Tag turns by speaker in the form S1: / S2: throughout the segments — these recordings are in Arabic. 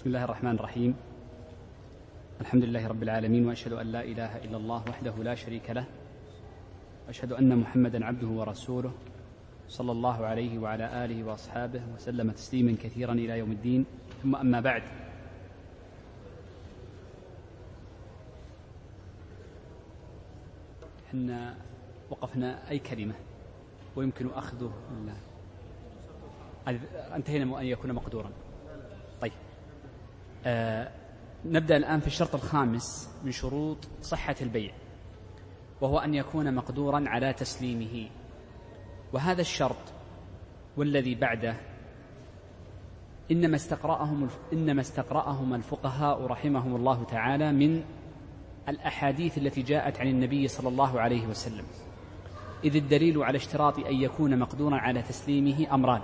S1: بسم الله الرحمن الرحيم. الحمد لله رب العالمين وأشهد أن لا إله إلا الله وحده لا شريك له. واشهد أن محمدا عبده ورسوله صلى الله عليه وعلى آله وأصحابه وسلم تسليما كثيرا إلى يوم الدين. ثم أما بعد. إحنا وقفنا أي كلمة؟ ويمكن أخذه. أنتهينا أن يكون مقدورا. نبدأ الآن في الشرط الخامس من شروط صحة البيع وهو أن يكون مقدورا على تسليمه. وهذا الشرط والذي بعده إنما استقرأهم إنما استقرأهم الفقهاء رحمهم الله تعالى من الأحاديث التي جاءت عن النبي صلى الله عليه وسلم. إذ الدليل على اشتراط أن يكون مقدورا على تسليمه أمران.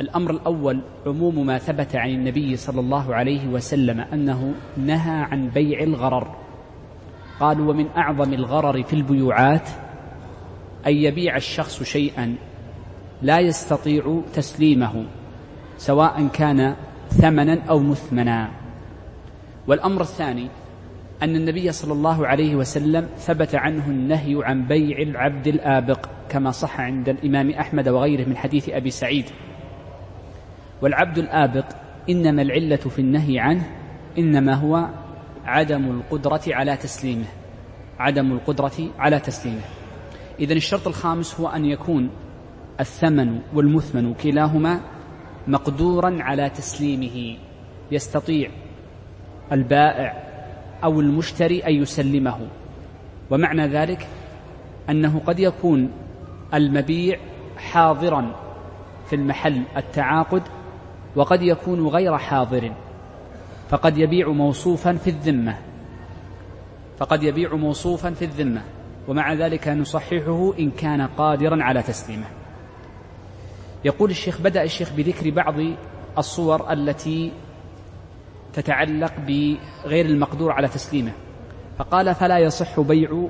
S1: الأمر الأول عموم ما ثبت عن النبي صلى الله عليه وسلم أنه نهى عن بيع الغرر. قالوا ومن أعظم الغرر في البيوعات أن يبيع الشخص شيئا لا يستطيع تسليمه سواء كان ثمنا أو مثمنا. والأمر الثاني أن النبي صلى الله عليه وسلم ثبت عنه النهي عن بيع العبد الآبق كما صح عند الإمام أحمد وغيره من حديث أبي سعيد. والعبد الآبق إنما العلة في النهي عنه إنما هو عدم القدرة على تسليمه. عدم القدرة على تسليمه. إذا الشرط الخامس هو أن يكون الثمن والمثمن كلاهما مقدورا على تسليمه. يستطيع البائع أو المشتري أن يسلمه. ومعنى ذلك أنه قد يكون المبيع حاضرا في المحل التعاقد وقد يكون غير حاضر. فقد يبيع موصوفا في الذمة. فقد يبيع موصوفا في الذمة. ومع ذلك نصححه إن كان قادرا على تسليمه. يقول الشيخ بدأ الشيخ بذكر بعض الصور التي تتعلق بغير المقدور على تسليمه. فقال فلا يصح بيع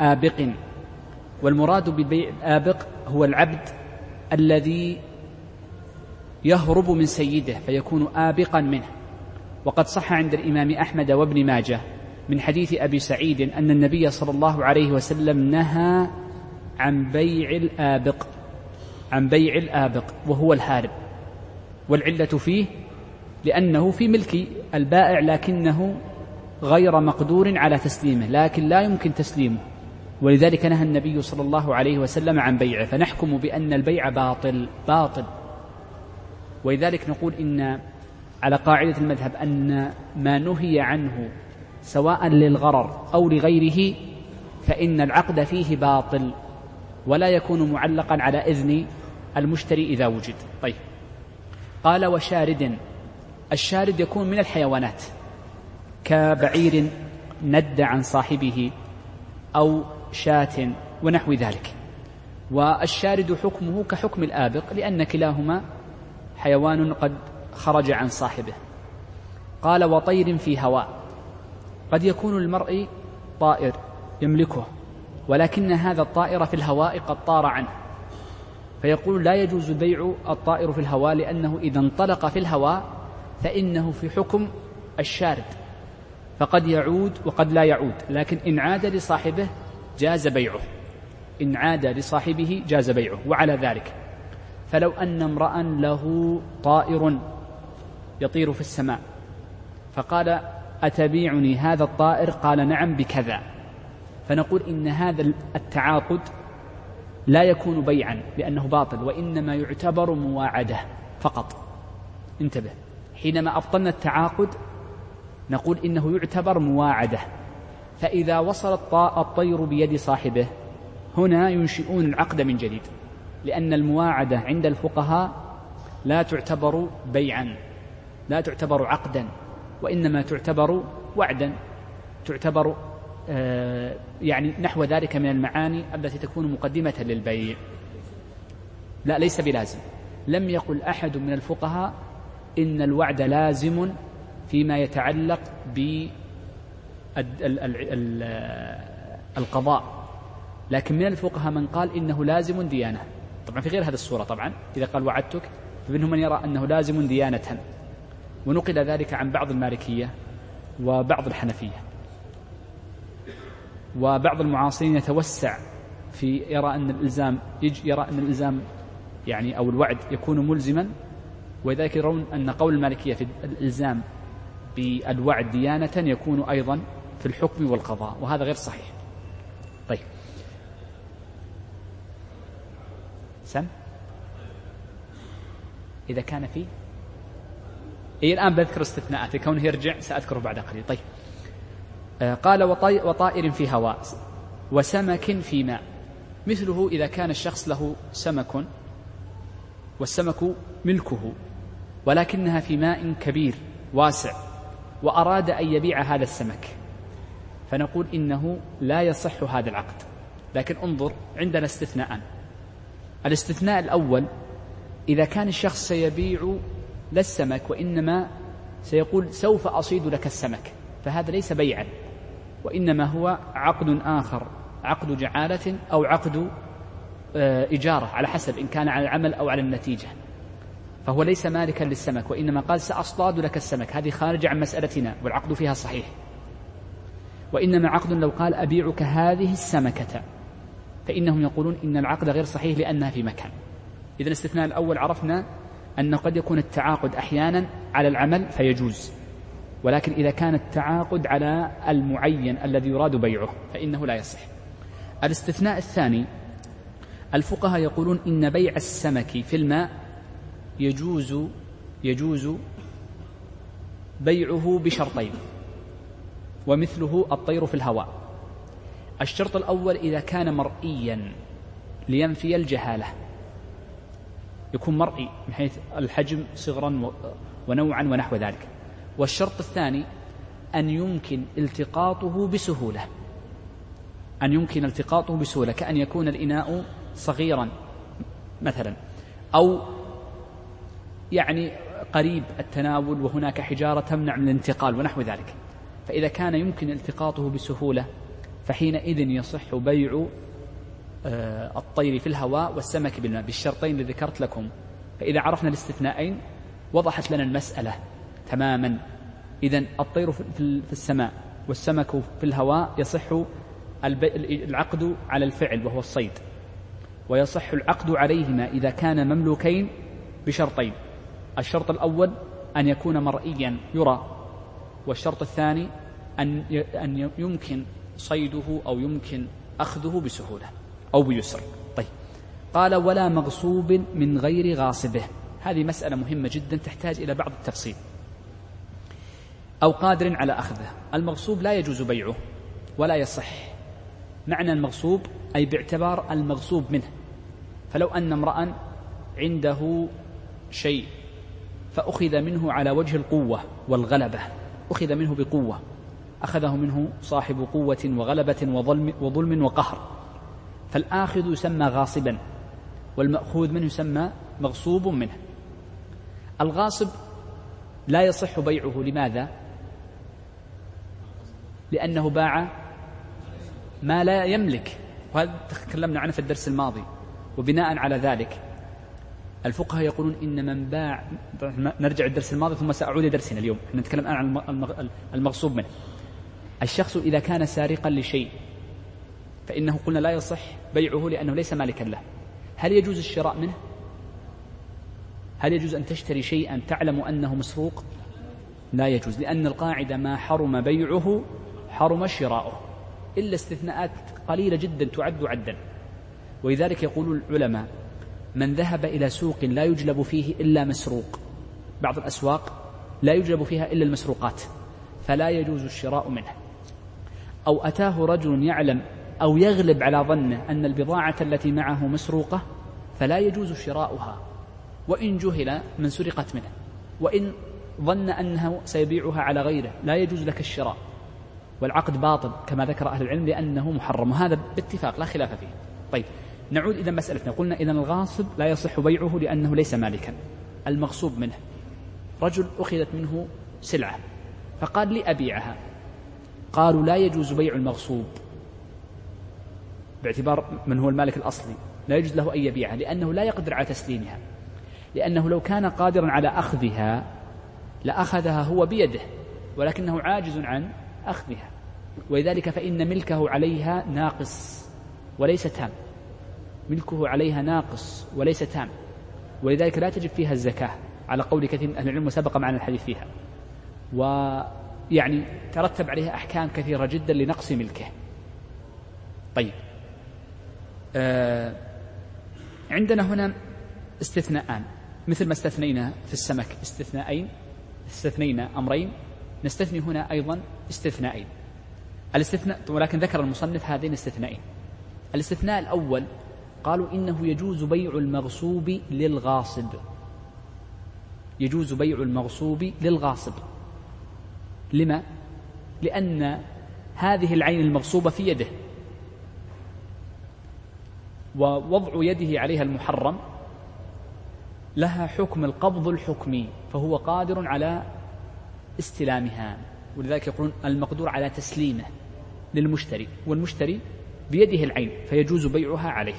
S1: آبق. والمراد ببيع آبق هو العبد الذي يهرب من سيده فيكون آبقا منه. وقد صح عند الإمام أحمد وابن ماجه من حديث أبي سعيد أن النبي صلى الله عليه وسلم نهى عن بيع الآبق عن بيع الآبق وهو الهارب. والعلة فيه لأنه في ملك البائع لكنه غير مقدور على تسليمه لكن لا يمكن تسليمه. ولذلك نهى النبي صلى الله عليه وسلم عن بيعه. فنحكم بأن البيع باطل باطل. ولذلك نقول إن على قاعدة المذهب أن ما نهي عنه سواء للغرر أو لغيره فإن العقد فيه باطل ولا يكون معلقا على إذن المشتري إذا وجد. طيب. قال وشارد الشارد يكون من الحيوانات. كبعير ند عن صاحبه أو شاة ونحو ذلك. والشارد حكمه كحكم الآبق لأن كلاهما حيوان قد خرج عن صاحبه. قال وطير في هواء. قد يكون المرء طائر يملكه ولكن هذا الطائر في الهواء قد طار عنه. فيقول لا يجوز بيع الطائر في الهواء لأنه إذا انطلق في الهواء فإنه في حكم الشارد. فقد يعود وقد لا يعود لكن إن عاد لصاحبه جاز بيعه. إن عاد لصاحبه جاز بيعه وعلى ذلك. فلو أن امرأ له طائر يطير في السماء فقال أتبيعني هذا الطائر؟ قال نعم بكذا. فنقول إن هذا التعاقد لا يكون بيعا لأنه باطل وإنما يعتبر مواعدة فقط. انتبه. حينما أبطلنا التعاقد نقول إنه يعتبر مواعدة. فإذا وصل الطير بيد صاحبه هنا ينشئون العقد من جديد. لأن المواعدة عند الفقهاء لا تعتبر بيعا لا تعتبر عقدا وإنما تعتبر وعدا تعتبر آه، يعني نحو ذلك من المعاني التي تكون مقدمة للبيع. لا ليس بلازم. لم يقل أحد من الفقهاء إن الوعد لازم فيما يتعلق بالقضاء لكن من الفقهاء من قال إنه لازم ديانة. طبعا في غير هذه الصورة طبعا إذا قال وعدتك فمنهم من يرى أنه لازم ديانة. ونقل ذلك عن بعض المالكية وبعض الحنفية. وبعض المعاصرين يتوسع في يرى أن الإلزام يرى أن الإلزام يعني أو الوعد يكون ملزما. ولذلك يرون أن قول المالكية في الإلزام بالوعد ديانة يكون أيضا في الحكم والقضاء وهذا غير صحيح. طيب. سم. إذا كان في. إيه الآن بذكر استثناءات كونه يرجع سأذكره بعد قليل. طيب. آه قال وطائر في هواء وسمك في ماء. مثله إذا كان الشخص له سمك والسمك ملكه ولكنها في ماء كبير واسع وأراد أن يبيع هذا السمك. فنقول إنه لا يصح هذا العقد. لكن انظر عندنا استثناءان. الاستثناء الأول إذا كان الشخص سيبيع لا السمك وإنما سيقول سوف أصيد لك السمك فهذا ليس بيعا وإنما هو عقد آخر عقد جعالة أو عقد آه، إجارة على حسب إن كان على العمل أو على النتيجة. فهو ليس مالكا للسمك وإنما قال سأصطاد لك السمك. هذه خارجة عن مسألتنا والعقد فيها صحيح. وإنما عقد لو قال أبيعك هذه السمكة. فإنهم يقولون إن العقد غير صحيح لأنها في مكان. إذا الاستثناء الأول عرفنا أن قد يكون التعاقد أحيانا على العمل فيجوز. ولكن إذا كان التعاقد على المعين الذي يراد بيعه فإنه لا يصح. الاستثناء الثاني الفقهاء يقولون إن بيع السمك في الماء يجوز يجوز بيعه بشرطين ومثله الطير في الهواء. الشرط الأول إذا كان مرئيا لينفي الجهالة. يكون مرئي من حيث الحجم صغرا ونوعا ونحو ذلك. والشرط الثاني أن يمكن التقاطه بسهولة. أن يمكن التقاطه بسهولة كأن يكون الإناء صغيرا مثلا. أو يعني قريب التناول وهناك حجارة تمنع من الانتقال ونحو ذلك. فإذا كان يمكن التقاطه بسهولة فحينئذ يصح بيع آه، الطير في الهواء والسمك بالماء بالشرطين اللي ذكرت لكم. فإذا عرفنا الاستثناءين وضحت لنا المسألة تماما. إذا الطير في السماء والسمك في الهواء يصح العقد على الفعل وهو الصيد. ويصح العقد عليهما إذا كان مملوكين بشرطين. الشرط الأول أن يكون مرئيا يرى. والشرط الثاني أن أن يمكن صيده أو يمكن أخذه بسهولة أو بيسر. طيب. قال ولا مغصوب من غير غاصبه. هذه مسألة مهمة جدا تحتاج إلى بعض التفصيل. أو قادر على أخذه. المغصوب لا يجوز بيعه ولا يصح. معنى المغصوب أي باعتبار المغصوب منه. فلو أن امرأ عنده شيء فأخذ منه على وجه القوة والغلبة. أخذ منه بقوة. أخذه منه صاحب قوة وغلبة وظلم, وظلم وقهر. فالآخذ يسمى غاصبا والمأخوذ منه يسمى مغصوب منه. الغاصب لا يصح بيعه. لماذا؟ لأنه باع ما لا يملك. وهذا تكلمنا عنه في الدرس الماضي. وبناء على ذلك الفقهاء يقولون إن من باع نرجع الدرس الماضي ثم سأعود لدرسنا اليوم. نتكلم الآن عن المغصوب منه. الشخص إذا كان سارقا لشيء فإنه قلنا لا يصح بيعه لأنه ليس مالكا له. هل يجوز الشراء منه؟ هل يجوز أن تشتري شيئا تعلم أنه مسروق؟ لا يجوز لأن القاعدة ما حرم بيعه حرم شراؤه إلا استثناءات قليلة جدا تعد عدا. ولذلك يقول العلماء من ذهب إلى سوق لا يجلب فيه إلا مسروق. بعض الأسواق لا يجلب فيها إلا المسروقات فلا يجوز الشراء منه. أو أتاه رجل يعلم أو يغلب على ظنه أن البضاعة التي معه مسروقة فلا يجوز شراؤها. وإن جهل من سرقت منه. وإن ظن أنه سيبيعها على غيره لا يجوز لك الشراء. والعقد باطل كما ذكر أهل العلم لأنه محرم. وهذا باتفاق لا خلاف فيه. طيب نعود إلى مسألتنا. قلنا إذا الغاصب لا يصح بيعه لأنه ليس مالكا. المغصوب منه. رجل أخذت منه سلعة فقال لي أبيعها قالوا لا يجوز بيع المغصوب باعتبار من هو المالك الأصلي لا يجوز له أن يبيعها لأنه لا يقدر على تسليمها لأنه لو كان قادرا على أخذها لأخذها هو بيده ولكنه عاجز عن أخذها ولذلك فإن ملكه عليها ناقص وليس تام ملكه عليها ناقص وليس تام ولذلك لا تجب فيها الزكاة على قول كثير من أهل العلم وسبق معنا الحديث فيها. ويعني ترتب عليها أحكام كثيرة جدا لنقص ملكه. طيب. آه عندنا هنا استثناءان. مثل ما استثنينا في السمك استثناءين استثنينا أمرين نستثني هنا أيضا استثنائين. الاستثناء ولكن ذكر المصنف هذين الاستثنائين الاستثناء الأول قالوا إنه يجوز بيع المغصوب للغاصب. يجوز بيع المغصوب للغاصب. لما؟ لأن هذه العين المغصوبة في يده. ووضع يده عليها المحرم لها حكم القبض الحكمي فهو قادر على استلامها. ولذلك يقولون المقدور على تسليمه للمشتري والمشتري بيده العين فيجوز بيعها عليه.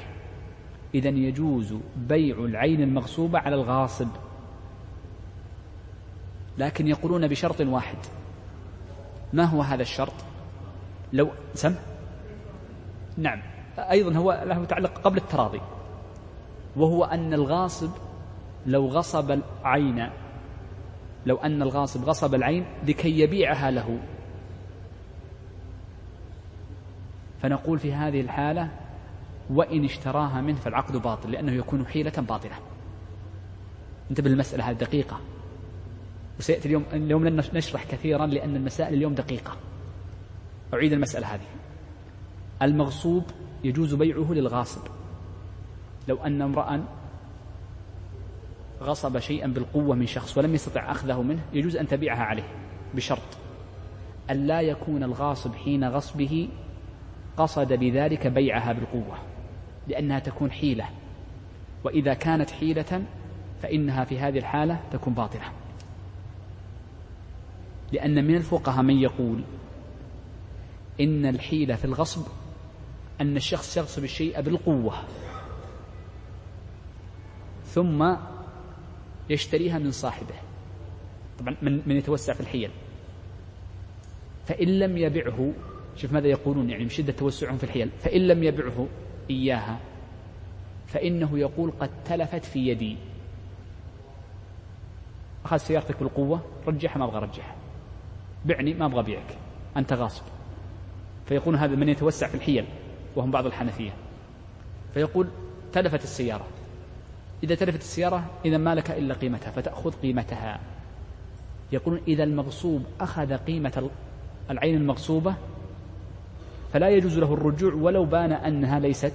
S1: إذا يجوز بيع العين المغصوبة على الغاصب. لكن يقولون بشرط واحد. ما هو هذا الشرط؟ لو سم؟ نعم. أيضا هو له تعلق قبل التراضي. وهو أن الغاصب لو غصب العين لو أن الغاصب غصب العين لكي يبيعها له. فنقول في هذه الحالة وإن اشتراها منه فالعقد باطل لأنه يكون حيلة باطلة. انتبه للمسألة هذه دقيقة. وسيأتي اليوم اليوم لن نشرح كثيرا لأن المسائل اليوم دقيقة. أعيد المسألة هذه. المغصوب يجوز بيعه للغاصب. لو أن امرأ غصب شيئا بالقوة من شخص ولم يستطع أخذه منه يجوز أن تبيعها عليه بشرط أن لا يكون الغاصب حين غصبه قصد بذلك بيعها بالقوة لأنها تكون حيلة. وإذا كانت حيلة فإنها في هذه الحالة تكون باطلة. لأن من الفقهاء من يقول إن الحيلة في الغصب أن الشخص يغصب الشيء بالقوة ثم يشتريها من صاحبه. طبعا من, من يتوسع في الحيل. فإن لم يبعه شوف ماذا يقولون يعني من شدة توسعهم في الحيل. فإن لم يبعه إياها فإنه يقول قد تلفت في يدي. أخذ سيارتك بالقوة رجعها ما أبغى أرجعها. بعني ما أبغى أبيعك. أنت غاصب. فيقول هذا من يتوسع في الحيل وهم بعض الحنفية. فيقول تلفت السيارة. إذا تلفت السيارة إذا ما لك إلا قيمتها فتأخذ قيمتها. يقولون إذا المغصوب أخذ قيمة العين المغصوبة فلا يجوز له الرجوع ولو بان أنها ليست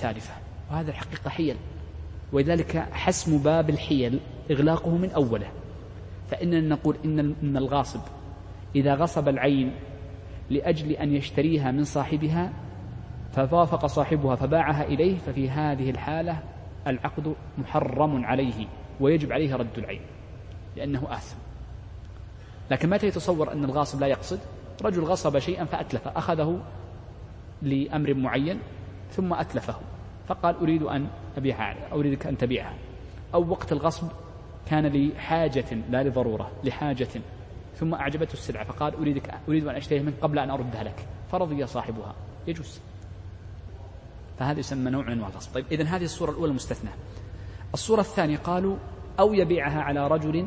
S1: تالفة. وهذا الحقيقة حيل. ولذلك حسم باب الحيل إغلاقه من أوله. فإننا نقول إن الغاصب إذا غصب العين لأجل أن يشتريها من صاحبها فوافق صاحبها فباعها إليه ففي هذه الحالة العقد محرم عليه ويجب عليه رد العين لأنه آثم. لكن متى يتصور أن الغاصب لا يقصد؟ رجل غصب شيئا فأتلف أخذه لأمر معين ثم أتلفه فقال أريد أن أبيعها أريدك أن تبيعها. أو وقت الغصب كان لحاجة لا لضرورة لحاجة ثم أعجبته السلعة فقال أريدك أريد أن أشتريها منك قبل أن أردها لك. فرضي صاحبها. يجوز. فهذا يسمى نوع من أنواع الغصب. طيب إذن هذه الصورة الأولى المستثنى. الصورة الثانية قالوا أو يبيعها على رجل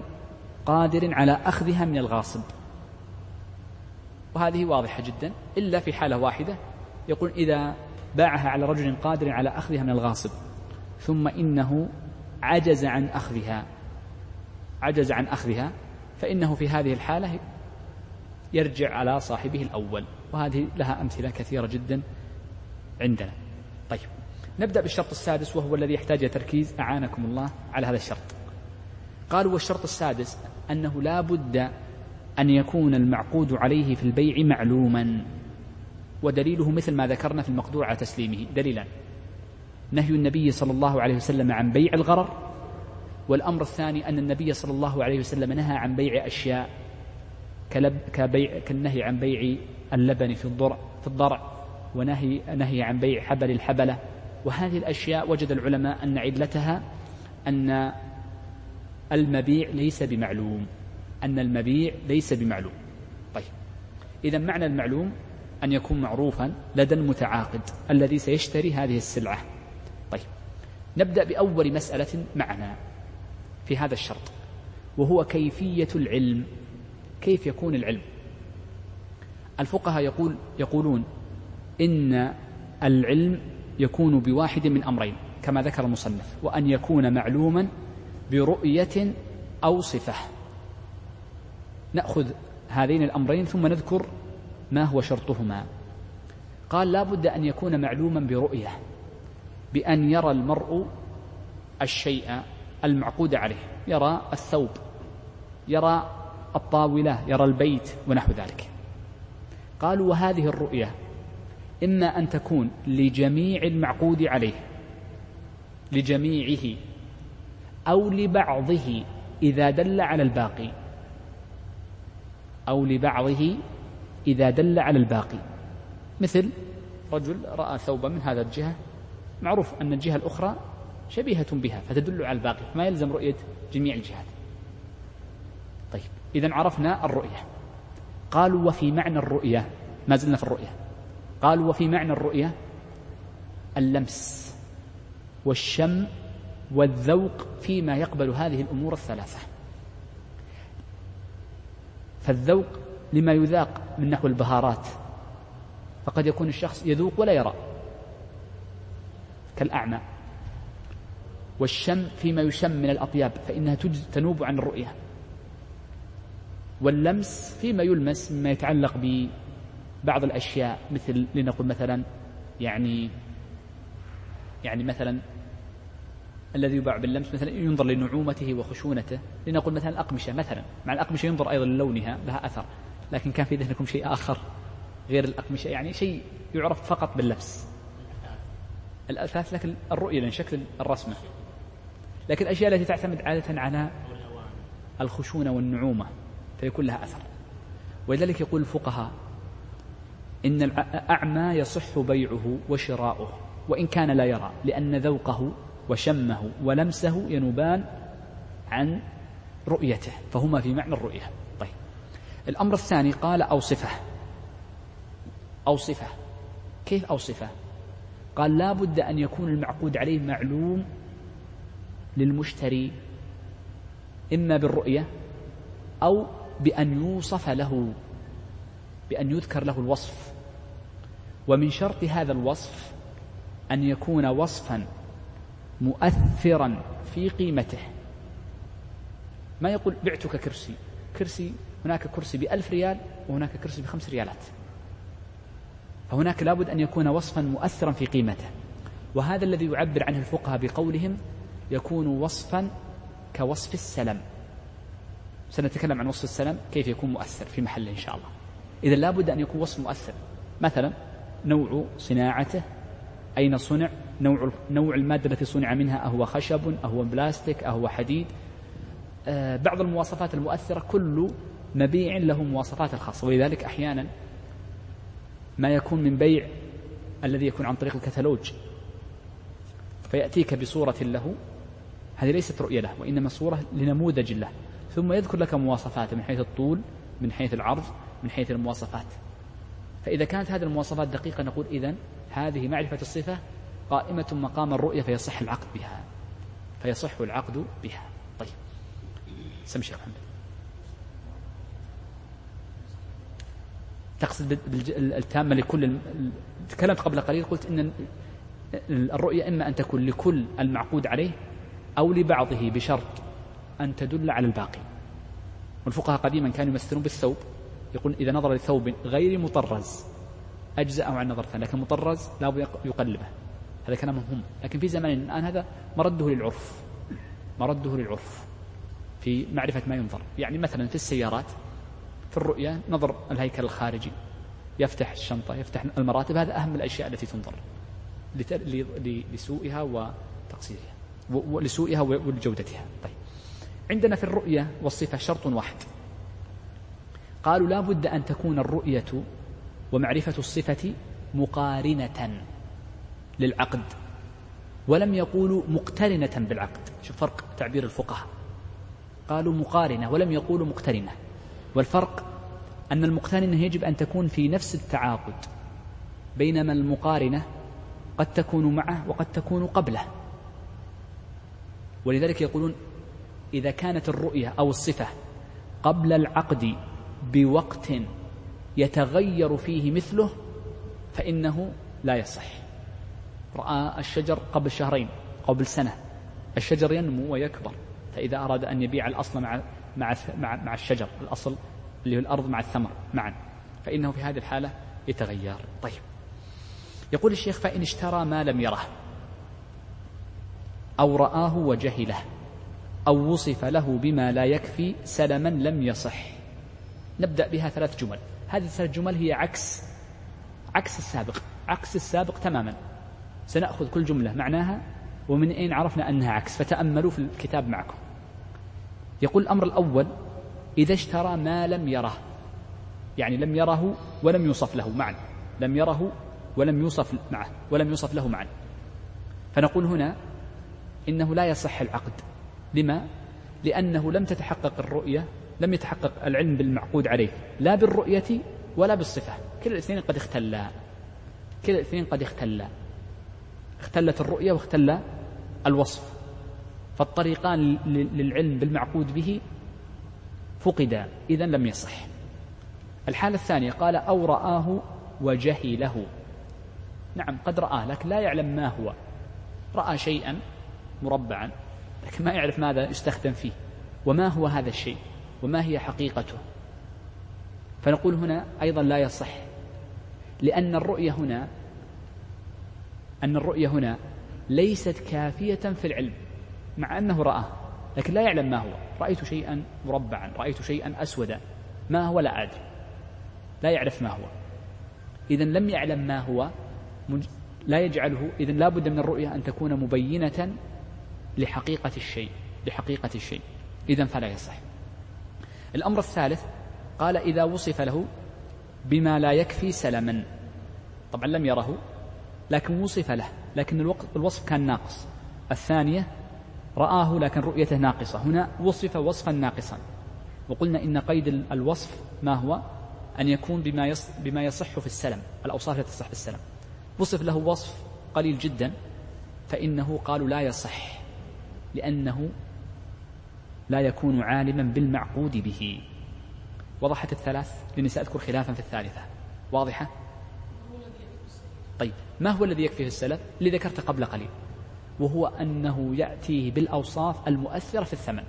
S1: قادر على أخذها من الغاصب. وهذه واضحة جدا إلا في حالة واحدة. يقول إذا باعها على رجل قادر على أخذها من الغاصب ثم إنه عجز عن أخذها عجز عن أخذها فإنه في هذه الحالة يرجع على صاحبه الأول وهذه لها أمثلة كثيرة جدا عندنا. طيب نبدأ بالشرط السادس وهو الذي يحتاج تركيز. أعانكم الله على هذا الشرط. قالوا والشرط السادس أنه لا بد أن يكون المعقود عليه في البيع معلوما ودليله مثل ما ذكرنا في المقدور على تسليمه. دليلا نهي النبي صلى الله عليه وسلم عن بيع الغرر والأمر الثاني أن النبي صلى الله عليه وسلم نهى عن بيع أشياء كلب كبيع كالنهي عن بيع اللبن في الضرع في الضرع ونهي نهي عن بيع حبل الحبلة. وهذه الأشياء وجد العلماء أن علتها أن المبيع ليس بمعلوم. أن المبيع ليس بمعلوم. طيب. إذا معنى المعلوم أن يكون معروفا لدى المتعاقد الذي سيشتري هذه السلعة. طيب. نبدأ بأول مسألة معنا. في هذا الشرط وهو كيفية العلم. كيف يكون العلم؟ الفقهاء يقول يقولون إن العلم يكون بواحد من أمرين كما ذكر المصنف وأن يكون معلوما برؤية أو صفة. نأخذ هذين الأمرين ثم نذكر ما هو شرطهما. قال لا بد أن يكون معلوما برؤية بأن يرى المرء الشيء المعقود عليه. يرى الثوب يرى الطاولة يرى البيت ونحو ذلك. قالوا وهذه الرؤية إما أن تكون لجميع المعقود عليه لجميعه أو لبعضه إذا دل على الباقي أو لبعضه إذا دل على الباقي. مثل رجل رأى ثوبا من هذا الجهة معروف أن الجهة الأخرى شبيهة بها فتدل على الباقي ما يلزم رؤية جميع الجهات. طيب إذا عرفنا الرؤية. قالوا وفي معنى الرؤية ما زلنا في الرؤية. قالوا وفي معنى الرؤية اللمس والشم والذوق فيما يقبل هذه الأمور الثلاثة. فالذوق لما يذاق من نحو البهارات فقد يكون الشخص يذوق ولا يرى. كالأعمى. والشم فيما يشم من الأطياب فإنها تنوب عن الرؤية. واللمس فيما يلمس مما يتعلق ببعض الأشياء مثل لنقل مثلا يعني يعني مثلا الذي يباع باللمس مثلا ينظر لنعومته وخشونته. لنقول مثلا الأقمشة مثلا مع الأقمشة ينظر أيضا للونها لها أثر. لكن كان في ذهنكم شيء آخر غير الأقمشة يعني شيء يعرف فقط باللبس. الأثاث لكن الرؤية لأن شكل الرسمة. لكن الأشياء التي تعتمد عادة على الخشونة والنعومة فيكون لها أثر. ولذلك يقول الفقهاء إن الأعمى يصح بيعه وشراؤه وإن كان لا يرى لأن ذوقه وشمه ولمسه ينوبان عن رؤيته فهما في معنى الرؤية. طيب. الأمر الثاني قال أو صفة أو صفة كيف أو صفة قال لا بد أن يكون المعقود عليه معلوم للمشتري إما بالرؤية أو بأن يوصف له بأن يذكر له الوصف. ومن شرط هذا الوصف أن يكون وصفا مؤثرا في قيمته. ما يقول بعتك كرسي كرسي هناك كرسي بألف ريال وهناك كرسي بخمس ريالات. فهناك لابد أن يكون وصفا مؤثرا في قيمته. وهذا الذي يعبر عنه الفقهاء بقولهم يكون وصفا كوصف السلم. سنتكلم عن وصف السلم كيف يكون مؤثر في محله إن شاء الله. إذا لابد أن يكون وصف مؤثر. مثلا نوع صناعته أين صنع؟ نوع نوع المادة التي صنع منها؟ أهو خشب؟ أهو بلاستيك؟ أهو حديد؟ آه بعض المواصفات المؤثرة كل مبيع له مواصفات الخاصة. ولذلك أحيانا ما يكون من بيع الذي يكون عن طريق الكتالوج. فيأتيك بصورة له هذه ليست رؤية له وإنما صورة لنموذج له. ثم يذكر لك مواصفاته من حيث الطول من حيث العرض من حيث المواصفات. فإذا كانت هذه المواصفات دقيقة نقول إذن هذه معرفة الصفة قائمة مقام الرؤية فيصح العقد بها. فيصح العقد بها. طيب. سم شيخ محمد. تقصد التامة لكل تكلمت قبل قليل قلت إن الرؤية إما أن تكون لكل المعقود عليه أو لبعضه بشرط أن تدل على الباقي. والفقهاء قديما كانوا يمثلون بالثوب يقول إذا نظر لثوب غير مطرز أجزأ عن نظر ثاني لكن مطرز لا يقلبه. هذا كلام مهم لكن في زماننا الآن هذا مرده للعرف مرده للعرف في معرفة ما ينظر. يعني مثلا في السيارات في الرؤية نظر الهيكل الخارجي يفتح الشنطة يفتح المراتب هذا أهم الأشياء التي تنظر لسوءها وتقصيرها. ولسوءها ولجودتها. طيب. عندنا في الرؤية والصفة شرط واحد. قالوا لا بد أن تكون الرؤية ومعرفة الصفة مقارنة للعقد ولم يقولوا مقترنة بالعقد. شوف فرق تعبير الفقهاء. قالوا مقارنة ولم يقولوا مقترنة. والفرق أن المقترنة يجب أن تكون في نفس التعاقد بينما المقارنة قد تكون معه وقد تكون قبله. ولذلك يقولون إذا كانت الرؤية أو الصفة قبل العقد بوقت يتغير فيه مثله فإنه لا يصح. رأى الشجر قبل شهرين قبل سنة. الشجر ينمو ويكبر فإذا أراد أن يبيع الأصل مع مع مع, مع الشجر الأصل اللي هو الأرض مع الثمر معا فإنه في هذه الحالة يتغير. طيب. يقول الشيخ فإن اشترى ما لم يره. أو رآه وجهله أو وصف له بما لا يكفي سلما لم يصح. نبدأ بها ثلاث جمل. هذه الثلاث جمل هي عكس عكس السابق عكس السابق تماما. سنأخذ كل جملة معناها ومن أين عرفنا أنها عكس؟ فتأملوا في الكتاب معكم. يقول الأمر الأول إذا اشترى ما لم يره يعني لم يره ولم يوصف له معا. لم يره ولم يوصف معه ولم يوصف له معا. فنقول هنا إنه لا يصح العقد. لما؟ لأنه لم تتحقق الرؤية لم يتحقق العلم بالمعقود عليه لا بالرؤية ولا بالصفة. كلا الاثنين قد اختلا. كلا الاثنين قد اختلا. اختلت الرؤية واختل الوصف. فالطريقان للعلم بالمعقود به فقدا إذا لم يصح. الحالة الثانية قال أو رآه وجهله. نعم قد رآه لكن لا يعلم ما هو. رأى شيئا مربعا لكن ما يعرف ماذا يستخدم فيه وما هو هذا الشيء وما هي حقيقته. فنقول هنا أيضا لا يصح لأن الرؤية هنا أن الرؤية هنا ليست كافية في العلم مع أنه رآه لكن لا يعلم ما هو. رأيت شيئا مربعا رأيت شيئا أسودا ما هو لا أدري. لا يعرف ما هو. إذا لم يعلم ما هو لا يجعله إذا لا بد من الرؤية أن تكون مبينة لحقيقة الشيء لحقيقة الشيء. إذا فلا يصح. الأمر الثالث قال إذا وصف له بما لا يكفي سلما. طبعا لم يره لكن وصف له لكن الوصف كان ناقص. الثانية رآه لكن رؤيته ناقصة. هنا وصف وصفا ناقصا. وقلنا إن قيد الوصف ما هو؟ أن يكون بما بما يصح في السلم الأوصاف التي تصح في السلم. وصف له وصف قليل جدا فإنه قالوا لا يصح. لأنه لا يكون عالما بالمعقود به. وضحت الثلاث لأني سأذكر خلافا في الثالثة. واضحة؟ طيب ما هو الذي يكفي في السلف؟ اللي ذكرته قبل قليل. وهو أنه يأتيه بالأوصاف المؤثرة في الثمن.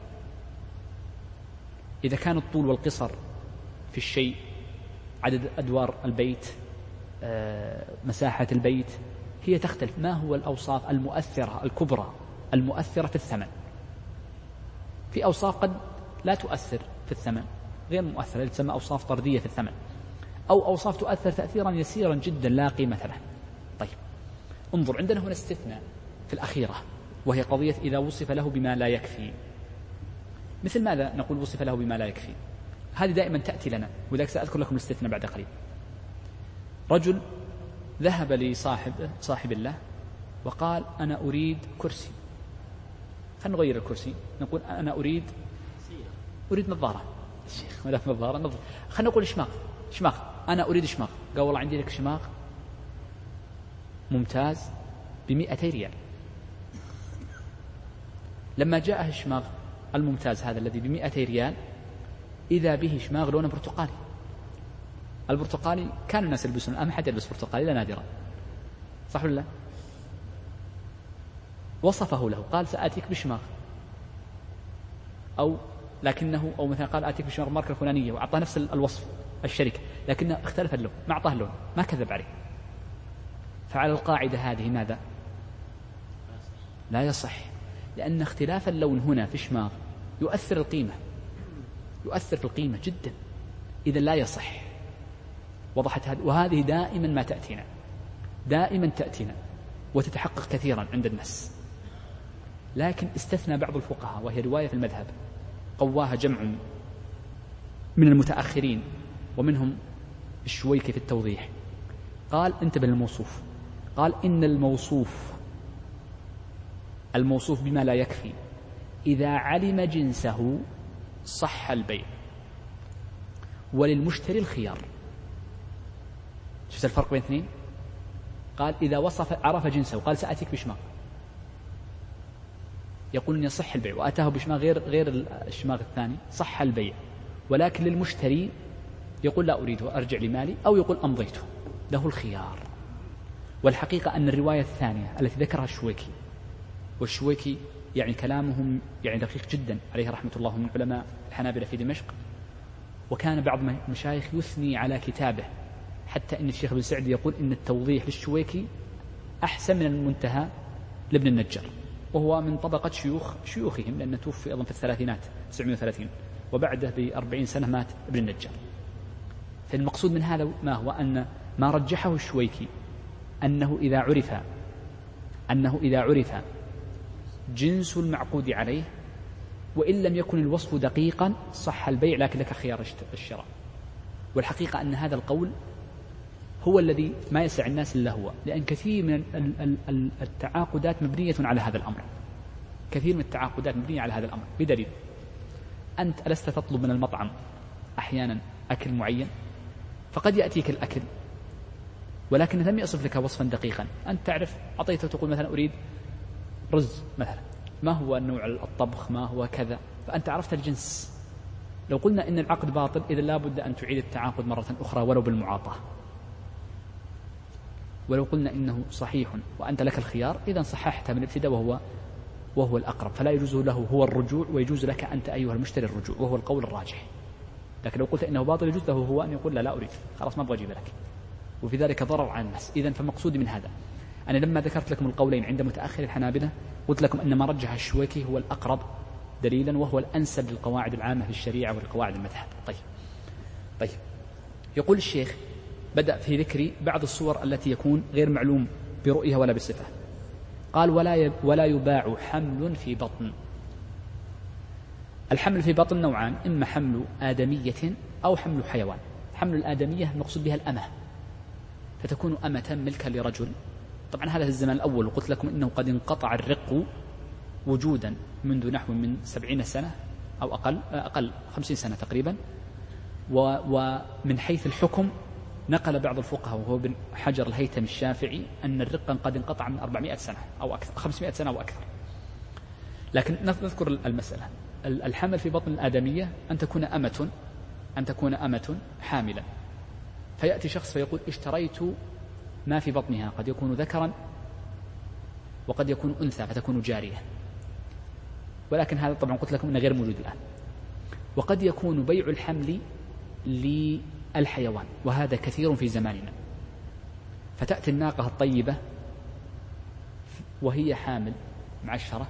S1: إذا كان الطول والقصر في الشيء عدد أدوار البيت آه، مساحة البيت هي تختلف. ما هو الأوصاف المؤثرة الكبرى؟ المؤثرة في الثمن. في أوصاف قد لا تؤثر في الثمن غير مؤثرة تسمى أوصاف طردية في الثمن. أو أوصاف تؤثر تأثيرا يسيرا جدا لا قيمة له. طيب انظر عندنا هنا استثناء في الأخيرة وهي قضية إذا وصف له بما لا يكفي. مثل ماذا نقول وصف له بما لا يكفي؟ هذه دائما تأتي لنا ولذلك سأذكر لكم الاستثناء بعد قليل. رجل ذهب لصاحب صاحب الله وقال أنا أريد كرسي. خلينا نغير الكرسي. نقول أنا أريد أريد نظارة. الشيخ ولا نظارة نظارة خلينا نقول شماغ. شماغ. أنا أريد شماغ. قال والله عندي لك شماغ ممتاز بمئتي ريال. لما جاءه الشماغ الممتاز هذا الذي بمئتي ريال إذا به شماغ لونه برتقالي. البرتقالي كان الناس يلبسون الآن ما حد يلبس برتقالي؟ إلا نادرا صح ولا لا؟ وصفه له قال سآتيك بشماغ. أو لكنه أو مثلا قال آتيك بشماغ ماركة الفلانية وأعطاه نفس الوصف الشركة لكنه اختلف اللون ما أعطاه اللون ما كذب عليه. فعلى القاعدة هذه ماذا؟ لا يصح لأن اختلاف اللون هنا في شماغ يؤثر القيمة يؤثر في القيمة جدا إذا لا يصح. وضحت هذه وهذه دائما ما تأتينا دائما تأتينا وتتحقق كثيرا عند الناس. لكن استثنى بعض الفقهاء وهي رواية في المذهب قواها جمع من المتأخرين ومنهم الشويكي في التوضيح. قال انتبه للموصوف. قال إن الموصوف الموصوف بما لا يكفي إذا علم جنسه صح البيع. وللمشتري الخيار. شفت الفرق بين اثنين؟ قال إذا وصف عرف جنسه وقال سأتيك بشماغ يقول أن يصح البيع وأتاه بشماغ غير غير الشماغ الثاني صح البيع. ولكن للمشتري يقول لا أريد أرجع لمالي أو يقول أمضيته. له الخيار. والحقيقة أن الرواية الثانية التي ذكرها الشويكي والشويكي يعني كلامهم يعني دقيق جدا عليه رحمة الله من علماء الحنابلة في دمشق. وكان بعض المشايخ يثني على كتابه حتى أن الشيخ ابن سعد يقول أن التوضيح للشويكي أحسن من المنتهى لابن النجار. وهو من طبقة شيوخ شيوخهم لأنه توفي أيضا في الثلاثينات 930 وبعده بأربعين سنة مات ابن النجار. فالمقصود من هذا ما هو أن ما رجحه الشويكي أنه إذا عرف أنه إذا عرف جنس المعقود عليه وإن لم يكن الوصف دقيقا صح البيع لكن لك خيار الشراء. والحقيقة أن هذا القول هو الذي ما يسع الناس إلا هو لأن كثير من التعاقدات مبنية على هذا الأمر. كثير من التعاقدات مبنية على هذا الأمر. بدليل أنت ألست تطلب من المطعم أحيانا أكل معين؟ فقد يأتيك الأكل ولكن لم يصف لك وصفا دقيقا. أنت تعرف أعطيته تقول مثلا أريد رز مثلا. ما هو نوع الطبخ؟ ما هو كذا؟ فأنت عرفت الجنس. لو قلنا إن العقد باطل إذا لا بد أن تعيد التعاقد مرة أخرى ولو بالمعاطاة. ولو قلنا إنه صحيح وأنت لك الخيار إذا صححت من الابتداء وهو وهو الأقرب. فلا يجوز له هو الرجوع ويجوز لك أنت أيها المشتري الرجوع وهو القول الراجح. لكن لو قلت إنه باطل يجوز له هو أن يقول لا لا أريد. خلاص ما أبغى أجيب لك. وفي ذلك ضرر على الناس. إذا فمقصودي من هذا. أنا لما ذكرت لكم القولين عند متأخر الحنابلة قلت لكم أن ما رجح الشويكي هو الأقرب دليلا وهو الأنسب للقواعد العامة في الشريعة والقواعد المذهب. طيب. طيب. يقول الشيخ بدأ في ذكر بعض الصور التي يكون غير معلوم برؤية ولا بصفة. قال ولا ولا يباع حمل في بطن. الحمل في بطن نوعان إما حمل آدمية أو حمل حيوان. حمل الآدمية المقصود بها الأمة فتكون أمة ملكا لرجل. طبعا هذا في الزمان الأول وقلت لكم إنه قد انقطع الرق وجودا منذ نحو من سبعين سنة أو أقل أقل خمسين سنة تقريبا. ومن حيث الحكم نقل بعض الفقهاء وهو ابن حجر الهيثم الشافعي أن الرق قد انقطع من 400 سنة أو أكثر 500 سنة أو أكثر. لكن نذكر المسألة. الحمل في بطن الآدمية أن تكون أمة أن تكون أمة حاملة. فيأتي شخص فيقول اشتريت ما في بطنها قد يكون ذكرا وقد يكون أنثى فتكون جارية. ولكن هذا طبعا قلت لكم أنه غير موجود الآن. وقد يكون بيع الحمل للحيوان وهذا كثير في زماننا. فتأتي الناقة الطيبة وهي حامل معشرة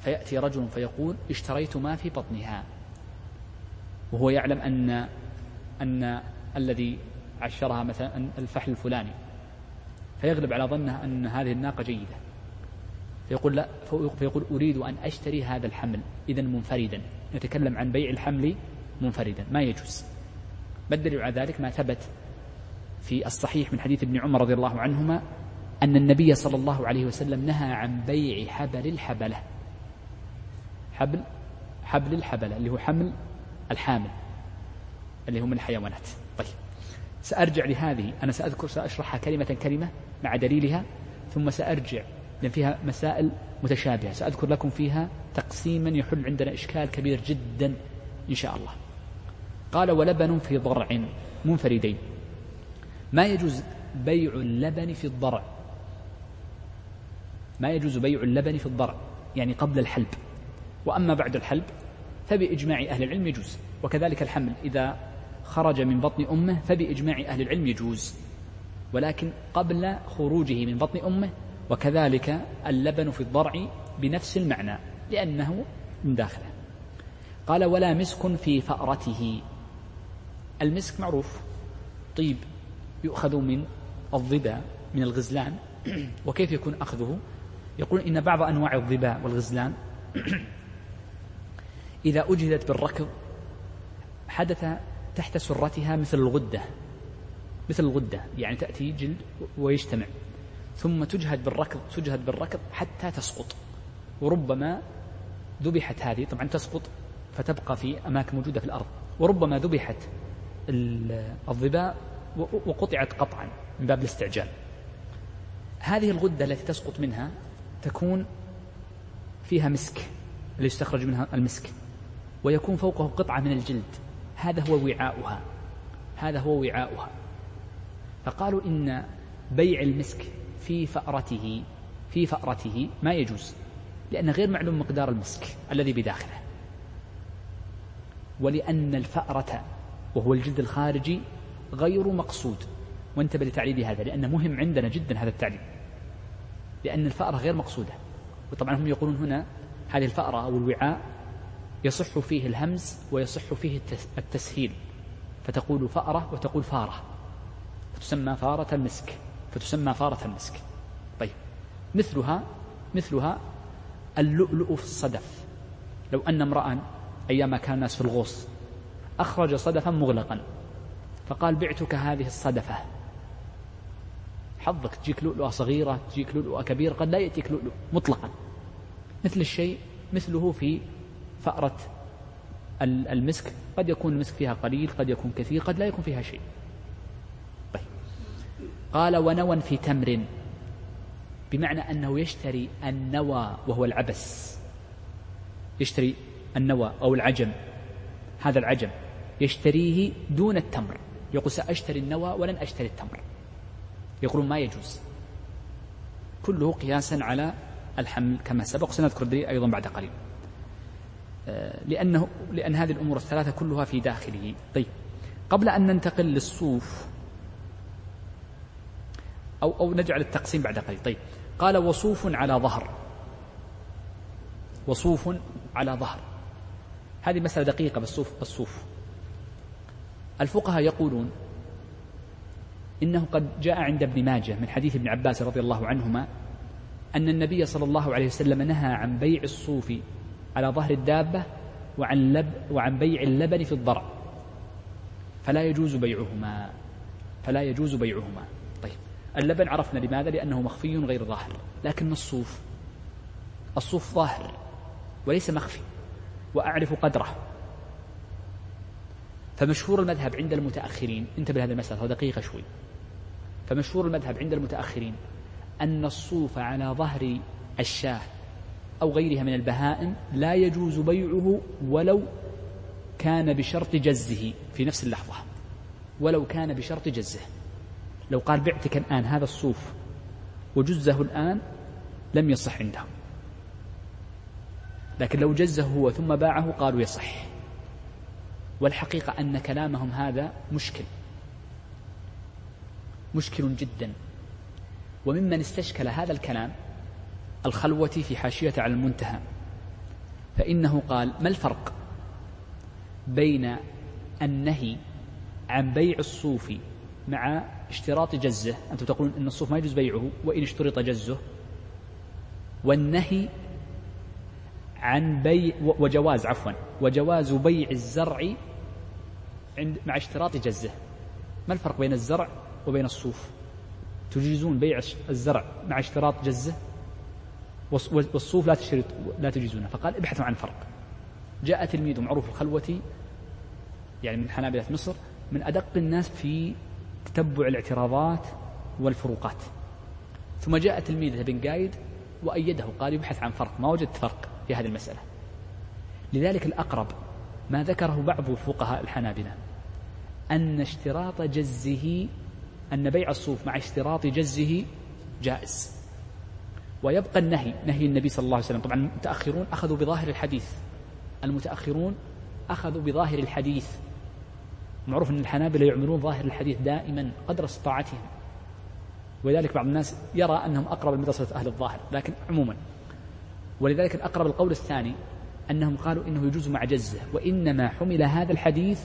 S1: فيأتي رجل فيقول اشتريت ما في بطنها. وهو يعلم أن أن الذي عشرها مثلا الفحل الفلاني. فيغلب على ظنه أن هذه الناقة جيدة. فيقول لا فيقول أريد أن أشتري هذا الحمل إذا منفردا. نتكلم عن بيع الحمل منفردا ما يجوز. ما الدليل على ذلك ما ثبت في الصحيح من حديث ابن عمر رضي الله عنهما أن النبي صلى الله عليه وسلم نهى عن بيع حبل الحبلة. حبل حبل الحبلة اللي هو حمل الحامل اللي هو من الحيوانات. طيب سأرجع لهذه. أنا سأذكر سأشرحها كلمة كلمة مع دليلها ثم سأرجع لأن فيها مسائل متشابهة. سأذكر لكم فيها تقسيما يحل عندنا إشكال كبير جدا إن شاء الله. قال ولبن في ضرع منفردين. ما يجوز بيع اللبن في الضرع؟ ما يجوز بيع اللبن في الضرع يعني قبل الحلب. وأما بعد الحلب فبإجماع أهل العلم يجوز. وكذلك الحمل إذا خرج من بطن أمه فبإجماع أهل العلم يجوز. ولكن قبل خروجه من بطن أمه وكذلك اللبن في الضرع بنفس المعنى لأنه من داخله. قال ولا مسك في فأرته. المسك معروف. طيب يؤخذ من الظبا من الغزلان. وكيف يكون أخذه؟ يقول إن بعض أنواع الظبا والغزلان. إذا أجهدت بالركض حدث تحت سرتها مثل الغدة. مثل الغدة يعني تأتي جلد ويجتمع. ثم تجهد بالركض تجهد بالركض حتى تسقط. وربما ذبحت هذه طبعا تسقط فتبقى في أماكن موجودة في الأرض. وربما ذبحت الظباء وقطعت قطعا من باب الاستعجال. هذه الغدة التي تسقط منها تكون فيها مسك اللي يستخرج منها المسك ويكون فوقه قطعة من الجلد. هذا هو وعاؤها. هذا هو وعاؤها. فقالوا إن بيع المسك في فأرته في فأرته ما يجوز لأن غير معلوم مقدار المسك الذي بداخله. ولأن الفأرة وهو الجلد الخارجي غير مقصود. وانتبه لتعليل هذا لأنه مهم عندنا جدا هذا التعليل. لأن الفأرة غير مقصودة. وطبعا هم يقولون هنا هذه الفأرة أو الوعاء يصح فيه الهمز ويصح فيه التسهيل. فتقول فأرة وتقول فارة. فتسمى فارة المسك. فتسمى فارة المسك. طيب. مثلها مثلها اللؤلؤ في الصدف. لو أن امرأ أيام كان الناس في الغوص أخرج صدفا مغلقا. فقال بعتك هذه الصدفة. حظك تجيك لؤلؤة صغيرة تجيك لؤلؤة كبيرة قد لا يأتيك لؤلؤ مطلقا. مثل الشيء مثله في فأرة المسك. قد يكون المسك فيها قليل قد يكون كثير قد لا يكون فيها شيء. طيب. قال ونوى في تمر. بمعنى أنه يشتري النوى وهو العبس. يشتري النوى أو العجم. هذا العجم. يشتريه دون التمر. يقول سأشتري النوى ولن أشتري التمر. يقولون ما يجوز. كله قياسا على الحمل كما سبق سنذكر الدليل أيضا بعد قليل. آه، لأنه لأن هذه الأمور الثلاثة كلها في داخله. طيب. قبل أن ننتقل للصوف أو أو نجعل التقسيم بعد قليل. طيب. قال وصوف على ظهر. وصوف على ظهر. هذه مسألة دقيقة بالصوف الصوف الفقهاء يقولون إنه قد جاء عند ابن ماجه من حديث ابن عباس رضي الله عنهما أن النبي صلى الله عليه وسلم نهى عن بيع الصوف على ظهر الدابة وعن, لب وعن بيع اللبن في الضرع. فلا يجوز بيعهما. فلا يجوز بيعهما. طيب اللبن عرفنا لماذا؟ لأنه مخفي غير ظاهر. لكن الصوف الصوف ظاهر وليس مخفي. وأعرف قدره. فمشهور المذهب عند المتأخرين. انتبه لهذه المسألة دقيقة شوي. فمشهور المذهب عند المتأخرين أن الصوف على ظهر الشاة أو غيرها من البهائم لا يجوز بيعه ولو كان بشرط جزه في نفس اللحظة. ولو كان بشرط جزه. لو قال بعتك الآن هذا الصوف وجزه الآن لم يصح عندهم. لكن لو جزه هو ثم باعه قالوا يصح. والحقيقة أن كلامهم هذا مشكل. مشكل جدا. وممن استشكل هذا الكلام الخلوة في حاشية على المنتهى. فإنه قال ما الفرق بين النهي عن بيع الصوف مع اشتراط جزه؟ أنتم تقولون أن الصوف ما يجوز بيعه وإن اشترط جزه. والنهي عن بيع وجواز عفوا وجواز بيع الزرع عند مع اشتراط جزه. ما الفرق بين الزرع وبين الصوف؟ تجيزون بيع الزرع مع اشتراط جزه؟ والصوف لا تشترط لا تجيزونه. فقال ابحثوا عن فرق. جاء تلميذ معروف الخلوة يعني من حنابلة مصر من أدق الناس في تتبع الاعتراضات والفروقات. ثم جاء تلميذه بن قايد وأيده قال يبحث عن فرق. ما وجدت فرق في هذه المسألة. لذلك الأقرب ما ذكره بعض فقهاء الحنابلة. أن اشتراط جزه أن بيع الصوف مع اشتراط جزه جائز. ويبقى النهي نهي النبي صلى الله عليه وسلم. طبعا المتأخرون أخذوا بظاهر الحديث. المتأخرون أخذوا بظاهر الحديث. معروف أن الحنابلة يعملون ظاهر الحديث دائما قدر استطاعتهم. ولذلك بعض الناس يرى أنهم أقرب لمدرسة أهل الظاهر لكن عموما. ولذلك الأقرب القول الثاني أنهم قالوا إنه يجوز مع جزه وإنما حمل هذا الحديث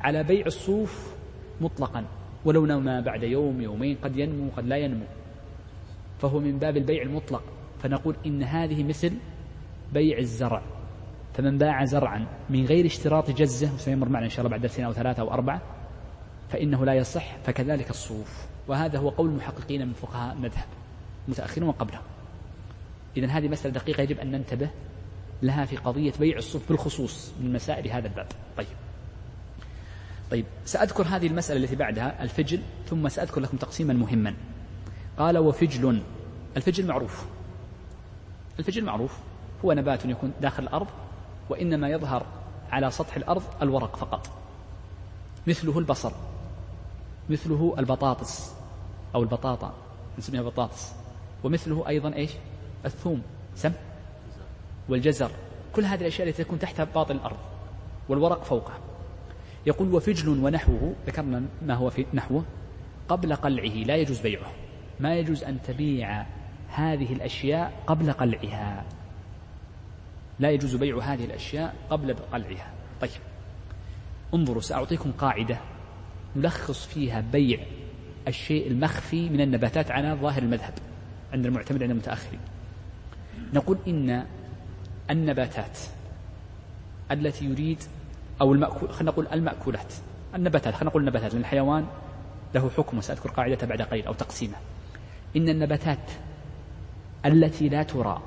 S1: على بيع الصوف مطلقا. ولو نما بعد يوم يومين قد ينمو قد لا ينمو. فهو من باب البيع المطلق. فنقول إن هذه مثل بيع الزرع. فمن باع زرعا من غير اشتراط جزة وسيمر معنا إن شاء الله بعد درسين أو ثلاثة أو أربعة فإنه لا يصح فكذلك الصوف. وهذا هو قول المحققين من فقهاء المذهب متأخرين وقبلهم. إذا هذه مسألة دقيقة يجب أن ننتبه لها في قضية بيع الصوف بالخصوص من مسائل هذا الباب. طيب. طيب سأذكر هذه المسألة التي بعدها الفجل ثم سأذكر لكم تقسيما مهما. قال وفجل الفجل معروف. الفجل معروف. هو نبات يكون داخل الأرض وإنما يظهر على سطح الأرض الورق فقط. مثله البصل مثله البطاطس أو البطاطا نسميها بطاطس. ومثله أيضا إيش؟ الثوم سم والجزر. كل هذه الأشياء التي تكون تحت باطن الأرض والورق فوقه يقول وفجل ونحوه ذكرنا ما هو في نحوه قبل قلعه لا يجوز بيعه. ما يجوز أن تبيع هذه الأشياء قبل قلعها. لا يجوز بيع هذه الأشياء قبل قلعها. طيب. انظروا سأعطيكم قاعدة نلخص فيها بيع الشيء المخفي من النباتات على ظاهر المذهب عند المعتمد عند المتأخرين. نقول إن النباتات التي يريد أو المأكول خلينا نقول المأكولات. النباتات خلينا نقول النباتات لأن الحيوان له حكم وسأذكر قاعدته بعد قليل أو تقسيمه. إن النباتات التي لا ترى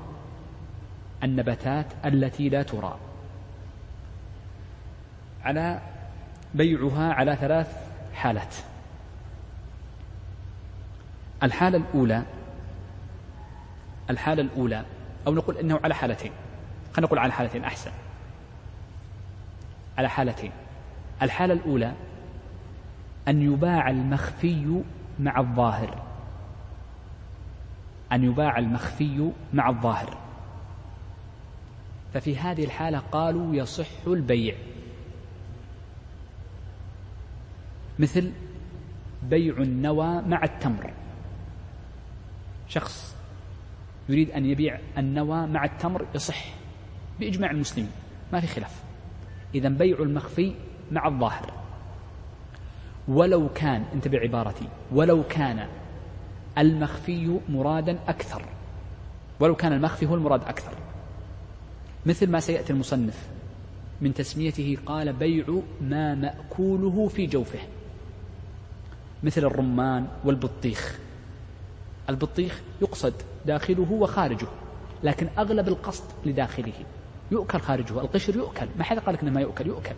S1: النباتات التي لا ترى على بيعها على ثلاث حالات. الحالة الأولى الحالة الأولى أو نقول إنه على حالتين. خلينا نقول على حالتين أحسن. على حالتين. الحالة الأولى أن يباع المخفي مع الظاهر. أن يباع المخفي مع الظاهر. ففي هذه الحالة قالوا يصح البيع. مثل بيع النوى مع التمر. شخص يريد أن يبيع النوى مع التمر يصح بإجماع المسلمين. ما في خلاف. إذا بيع المخفي مع الظاهر. ولو كان انتبه عبارتي ولو كان المخفي مرادا أكثر. ولو كان المخفي هو المراد أكثر. مثل ما سيأتي المصنف من تسميته قال بيع ما مأكوله في جوفه. مثل الرمان والبطيخ. البطيخ يقصد داخله وخارجه لكن أغلب القصد لداخله. يؤكل خارجه. القشر يؤكل. ما حد قال لك إنه ما يؤكل يؤكل.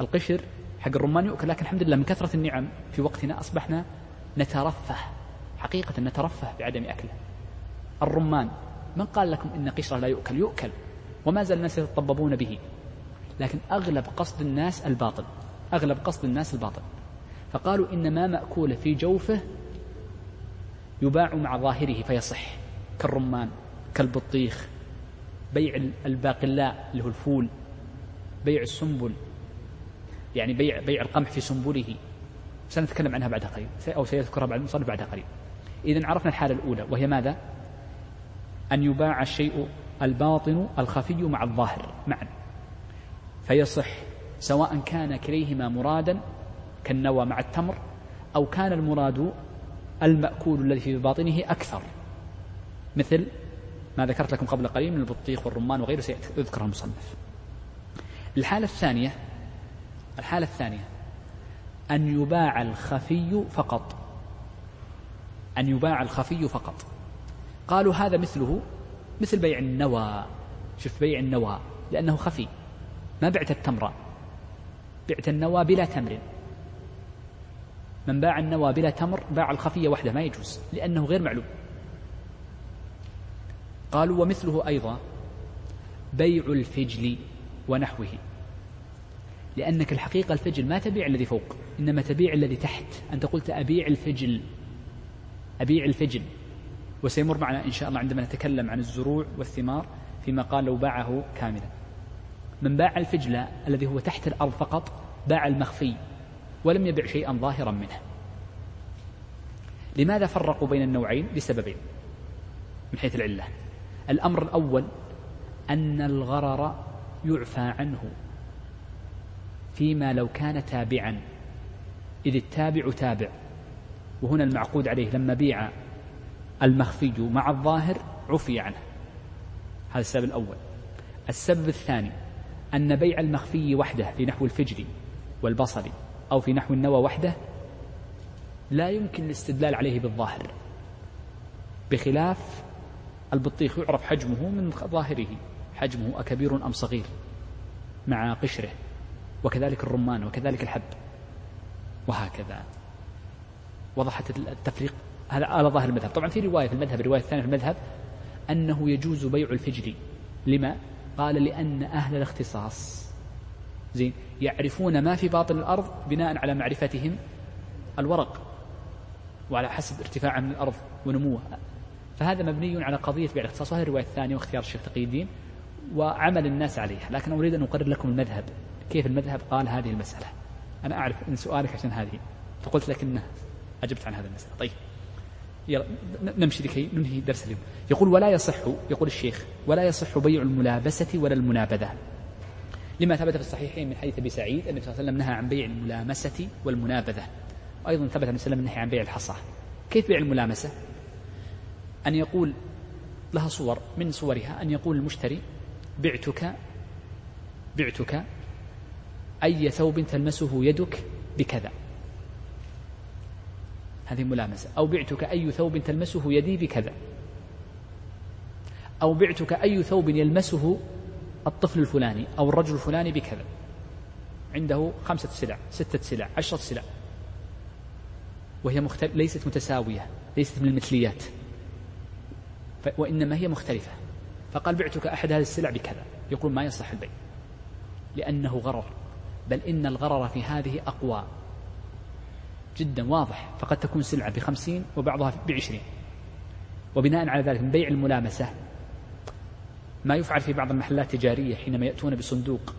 S1: القشر حق الرمان يؤكل لكن الحمد لله من كثرة النعم في وقتنا أصبحنا نترفه حقيقة نترفه بعدم أكله. الرمان من قال لكم إن قشره لا يؤكل؟ يؤكل. وما زال الناس يتطببون به. لكن أغلب قصد الناس الباطل. أغلب قصد الناس الباطل. فقالوا إن ما مأكول في جوفه يباع مع ظاهره فيصح. كالرمان كالبطيخ بيع الباقلاء اللي هو الفول بيع السنبل يعني بيع بيع القمح في سنبله. سنتكلم عنها بعد قليل أو سيذكرها بعد المصنف بعد قليل إذا عرفنا الحالة الأولى وهي ماذا؟ أن يباع الشيء الباطن الخفي مع الظاهر معا. فيصح سواء كان كليهما مرادا كالنوى مع التمر أو كان المراد المأكول الذي في باطنه أكثر. مثل ما ذكرت لكم قبل قليل من البطيخ والرمان وغيره سيذكرها المصنف. الحالة الثانية الحالة الثانية أن يباع الخفي فقط. أن يباع الخفي فقط. قالوا هذا مثله مثل بيع النوى. شوف بيع النوى؟ لأنه خفي. ما بعت التمر. بعت النوى بلا تمر. من باع النوى بلا تمر باع الخفية وحده ما يجوز لأنه غير معلوم. قالوا ومثله أيضا بيع الفجل ونحوه. لأنك الحقيقة الفجل ما تبيع الذي فوق إنما تبيع الذي تحت. أنت قلت أبيع الفجل أبيع الفجل. وسيمر معنا إن شاء الله عندما نتكلم عن الزروع والثمار فيما قال لو باعه كاملا. من باع الفجل الذي هو تحت الأرض فقط باع المخفي ولم يبع شيئا ظاهرا منه. لماذا فرقوا بين النوعين؟ لسببين. من حيث العلة. الأمر الأول أن الغرر يعفى عنه فيما لو كان تابعا. إذ التابع تابع. وهنا المعقود عليه لما بيع المخفي مع الظاهر عفي عنه. هذا السبب الأول. السبب الثاني أن بيع المخفي وحده في نحو الفجر والبصل أو في نحو النوى وحده لا يمكن الاستدلال عليه بالظاهر. بخلاف البطيخ يعرف حجمه من ظاهره. حجمه أكبير أم صغير؟ مع قشره. وكذلك الرمان وكذلك الحب. وهكذا. وضحت التفريق. هذا على ظاهر المذهب. طبعا في رواية في المذهب الرواية الثانية في المذهب. أنه يجوز بيع الفجل لما؟ قال لأن أهل الاختصاص. زين. يعرفون ما في باطن الأرض بناء على معرفتهم الورق. وعلى حسب ارتفاعه من الأرض ونموه. فهذا مبني على قضية بيع الاختصاص وهذه الرواية الثانية واختيار الشيخ تقي الدين وعمل الناس عليها. لكن أريد أن أقرر لكم المذهب كيف المذهب قال هذه المسألة؟ أنا أعرف أن سؤالك عشان هذه. فقلت لك أنه أجبت عن هذه المسألة. طيب. يلا نمشي لكي ننهي درس اليوم. يقول ولا يصح يقول الشيخ ولا يصح بيع الملابسة ولا المنابذة. لما ثبت في الصحيحين من حديث أبي سعيد النبي صلى الله عليه وسلم نهى عن بيع الملامسة والمنابذة. وأيضا ثبت النبي صلى الله عليه وسلم النهي عن بيع الحصى. كيف بيع الملامسة أن يقول لها صور من صورها أن يقول المشتري بعتك بعتك أي ثوب تلمسه يدك بكذا. هذه ملامسة. أو بعتك أي ثوب تلمسه يدي بكذا. أو بعتك أي ثوب يلمسه الطفل الفلاني أو الرجل الفلاني بكذا. عنده خمسة سلع ستة سلع عشرة سلع. وهي مختلف ليست متساوية ليست من المثليات. وإنما هي مختلفة. فقال بعتك أحد هذه السلع بكذا. يقول ما يصح البيع. لأنه غرر. بل إن الغرر في هذه أقوى. جدا واضح. فقد تكون سلعة بخمسين وبعضها بعشرين. وبناء على ذلك من بيع الملامسة ما يفعل في بعض المحلات التجارية حينما يأتون بصندوق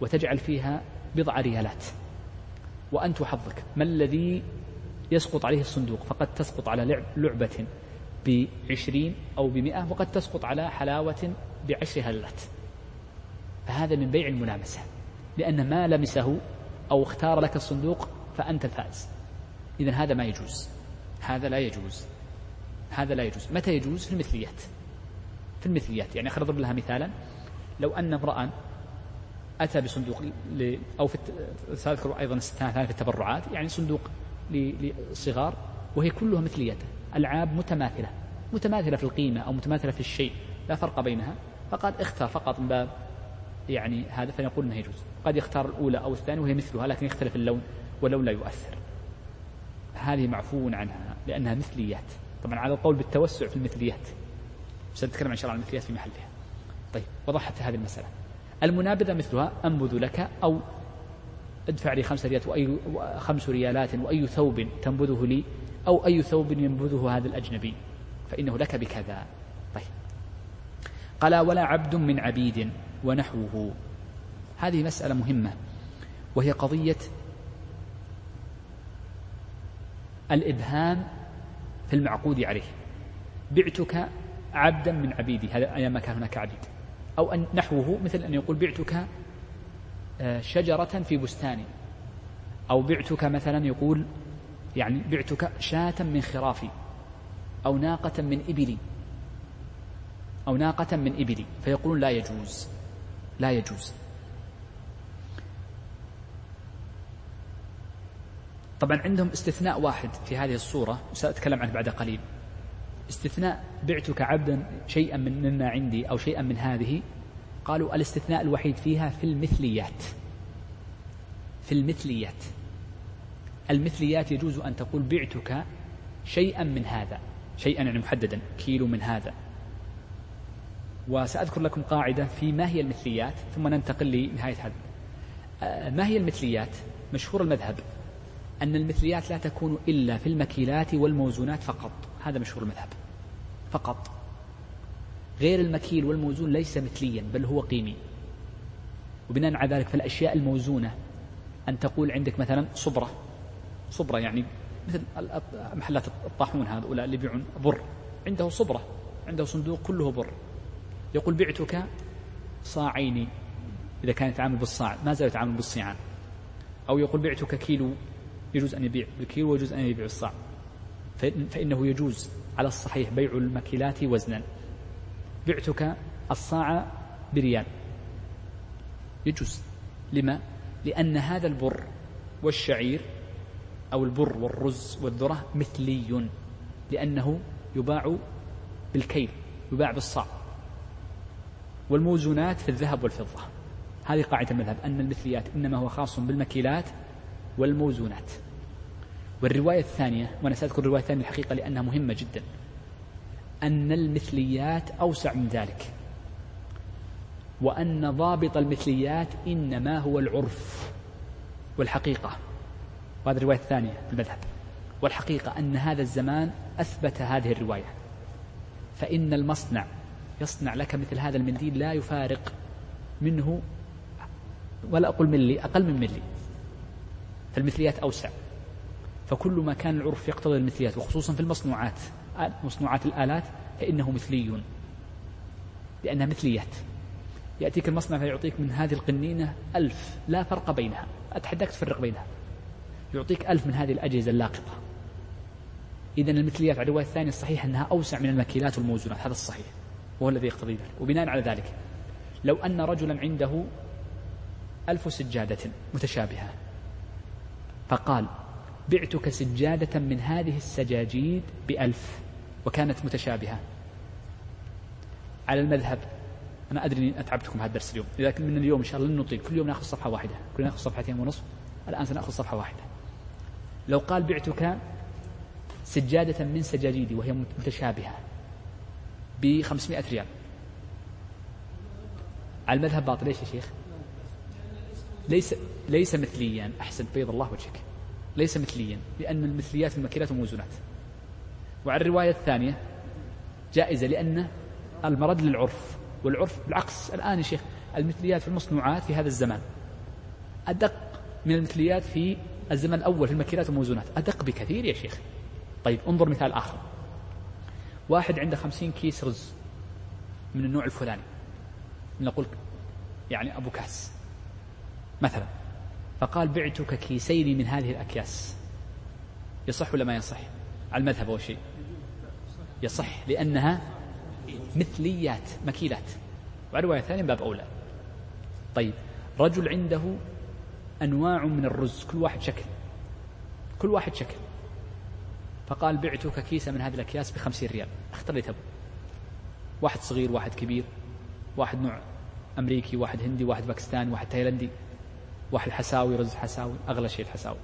S1: وتجعل فيها بضع ريالات. وأنت وحظك ما الذي يسقط عليه الصندوق؟ فقد تسقط على لعبة بعشرين أو بمئة وقد تسقط على حلاوة بعشر هلات. فهذا من بيع الملامسة لأن ما لمسه أو اختار لك الصندوق فأنت الفائز. إذا هذا ما يجوز. هذا لا يجوز. هذا لا يجوز. متى يجوز؟ في المثليات. في المثليات. يعني خلينا نضرب لها مثالا. لو أن امرأ أتى بصندوق ل أو في سأذكر أيضا في التبرعات يعني صندوق للصغار وهي كلها مثليات. ألعاب متماثلة متماثلة في القيمة أو متماثلة في الشيء لا فرق بينها. فقد اختار فقط من باب يعني هذا فنقول انه يجوز قد يختار الأولى أو الثانية وهي مثلها لكن يختلف اللون واللون لا يؤثر. هذه معفو عنها لأنها مثليات. طبعا على القول بالتوسع في المثليات. سنتكلم إن شاء الله عن المثليات في محلها طيب وضحت هذه المسألة. المنابذة مثلها أنبذ لك أو ادفع لي خمس ريالات واي خمس ريالات واي ثوب تنبذه لي. أو أي ثوب ينبذه هذا الأجنبي فإنه لك بكذا. طيب. قال ولا عبد من عبيد ونحوه. هذه مسألة مهمة وهي قضية الإبهام في المعقود عليه. بعتك عبدا من عبيدي. هذا أيام كان هناك عبيد. أو أن نحوه مثل أن يقول بعتك آه، شجرة في بستاني. أو بعتك مثلا يقول يعني بعتك شاة من خرافي أو ناقة من إبلي. أو ناقة من إبلي. فيقولون لا يجوز. لا يجوز. طبعا عندهم استثناء واحد في هذه الصورة وسأتكلم عنه بعد قليل. استثناء بعتك عبدا شيئا من مما عندي أو شيئا من هذه. قالوا الاستثناء الوحيد فيها في المثليات. في المثليات. المثليات يجوز أن تقول بعتك شيئا من هذا. شيئا يعني محددا كيلو من هذا. وسأذكر لكم قاعدة في ما هي المثليات ثم ننتقل لنهاية هذا. آه، ما هي المثليات؟ مشهور المذهب أن المثليات لا تكون إلا في المكيلات والموزونات فقط. هذا مشهور المذهب. فقط. غير المكيل والموزون ليس مثليا بل هو قيمي. وبناء على ذلك فالأشياء الموزونة أن تقول عندك مثلا صبرة. صبرة يعني مثل محلات الطاحون هؤلاء اللي يبيعون بر. عنده صبرة عنده صندوق كله بر. يقول بعتك صاعين إذا كان يتعامل بالصاع ما زال يتعامل بالصيعان. أو يقول بعتك كيلو يجوز أن يبيع بالكيلو ويجوز أن يبيع الصاع فإنه يجوز على الصحيح بيع المكيلات وزنا. بعتك الصاع بريال. يجوز. لما؟ لأن هذا البر والشعير أو البر والرز والذرة مثلي لأنه يباع بالكيل يباع بالصاع. والموزونات في الذهب والفضة. هذه قاعدة المذهب أن المثليات إنما هو خاص بالمكيلات والموزونات. والرواية الثانية وأنا سأذكر الرواية الثانية الحقيقة لأنها مهمة جدا أن المثليات أوسع من ذلك. وأن ضابط المثليات إنما هو العرف والحقيقة. وهذه الرواية الثانية في المذهب. والحقيقة أن هذا الزمان أثبت هذه الرواية. فإن المصنع يصنع لك مثل هذا المنديل لا يفارق منه ولا أقول ملي أقل من ملي. فالمثليات أوسع. فكل ما كان العرف يقتضي المثليات وخصوصا في المصنوعات مصنوعات الآلات فإنه مثلي لأنها مثليات. يأتيك المصنع فيعطيك من هذه القنينة ألف لا فرق بينها. أتحداك تفرق بينها. يعطيك ألف من هذه الأجهزة اللاقطة. إذا المثليات على الرواية الثانية الصحيح أنها أوسع من المكيلات والموزونات هذا الصحيح. وهو الذي يقتضي ذلك. وبناء على ذلك لو أن رجلا عنده ألف سجادة متشابهة فقال بعتك سجادة من هذه السجاجيد بألف وكانت متشابهة. على المذهب أنا أدري أني أتعبتكم هذا الدرس اليوم لكن من اليوم إن شاء الله لن نطيل. كل يوم نأخذ صفحة واحدة. كل يوم نأخذ صفحتين ونصف. الآن سنأخذ صفحة واحدة. لو قال بعتك سجادة من سجاجيدي وهي متشابهة ب 500 ريال. على المذهب باطل. ليش يا شيخ؟ ليس ليس مثليا. أحسن بيض الله وجهك. ليس مثليا لأن المثليات المكيلات وموزونات. وعلى الرواية الثانية جائزة لأن المرد للعرف والعرف بالعكس. الآن يا شيخ المثليات في المصنوعات في هذا الزمان أدق من المثليات في الزمن الأول في المكيلات والموزونات. أدق بكثير يا شيخ. طيب انظر مثال آخر. واحد عنده خمسين كيس رز من النوع الفلاني. نقول يعني أبو كاس. مثلا. فقال بعتك كيسين من هذه الأكياس. يصح ولا ما يصح؟ على المذهب أول شيء. يصح لأنها مثليات مكيلات وعلى رواية ثانية باب أولى. طيب رجل عنده أنواع من الرز كل واحد شكل. كل واحد شكل. فقال بعتك كيسة من هذه الأكياس بخمسين ريال. اختر اللي تبغى. واحد صغير واحد كبير واحد نوع أمريكي واحد هندي واحد باكستاني واحد تايلندي واحد حساوي رز حساوي أغلى شيء الحساوي.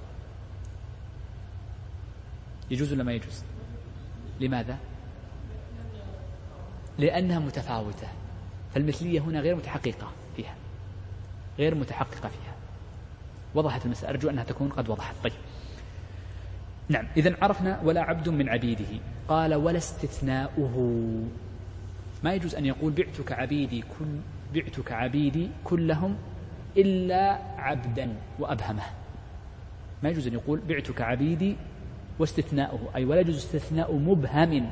S1: يجوز ولا ما يجوز؟ لماذا؟ لأنها متفاوتة. فالمثلية هنا غير متحققة فيها. غير متحققة فيها. وضحت المسألة. أرجو أنها تكون قد وضحت. طيب. نعم. إذا عرفنا ولا عبد من عبيده. قال ولا استثناؤه. ما يجوز أن يقول بعتك عبيدي كل بعتك عبيدي كلهم إلا عبدا وأبهمه. ما يجوز أن يقول بعتك عبيدي واستثناؤه. أي ولا يجوز استثناء مبهم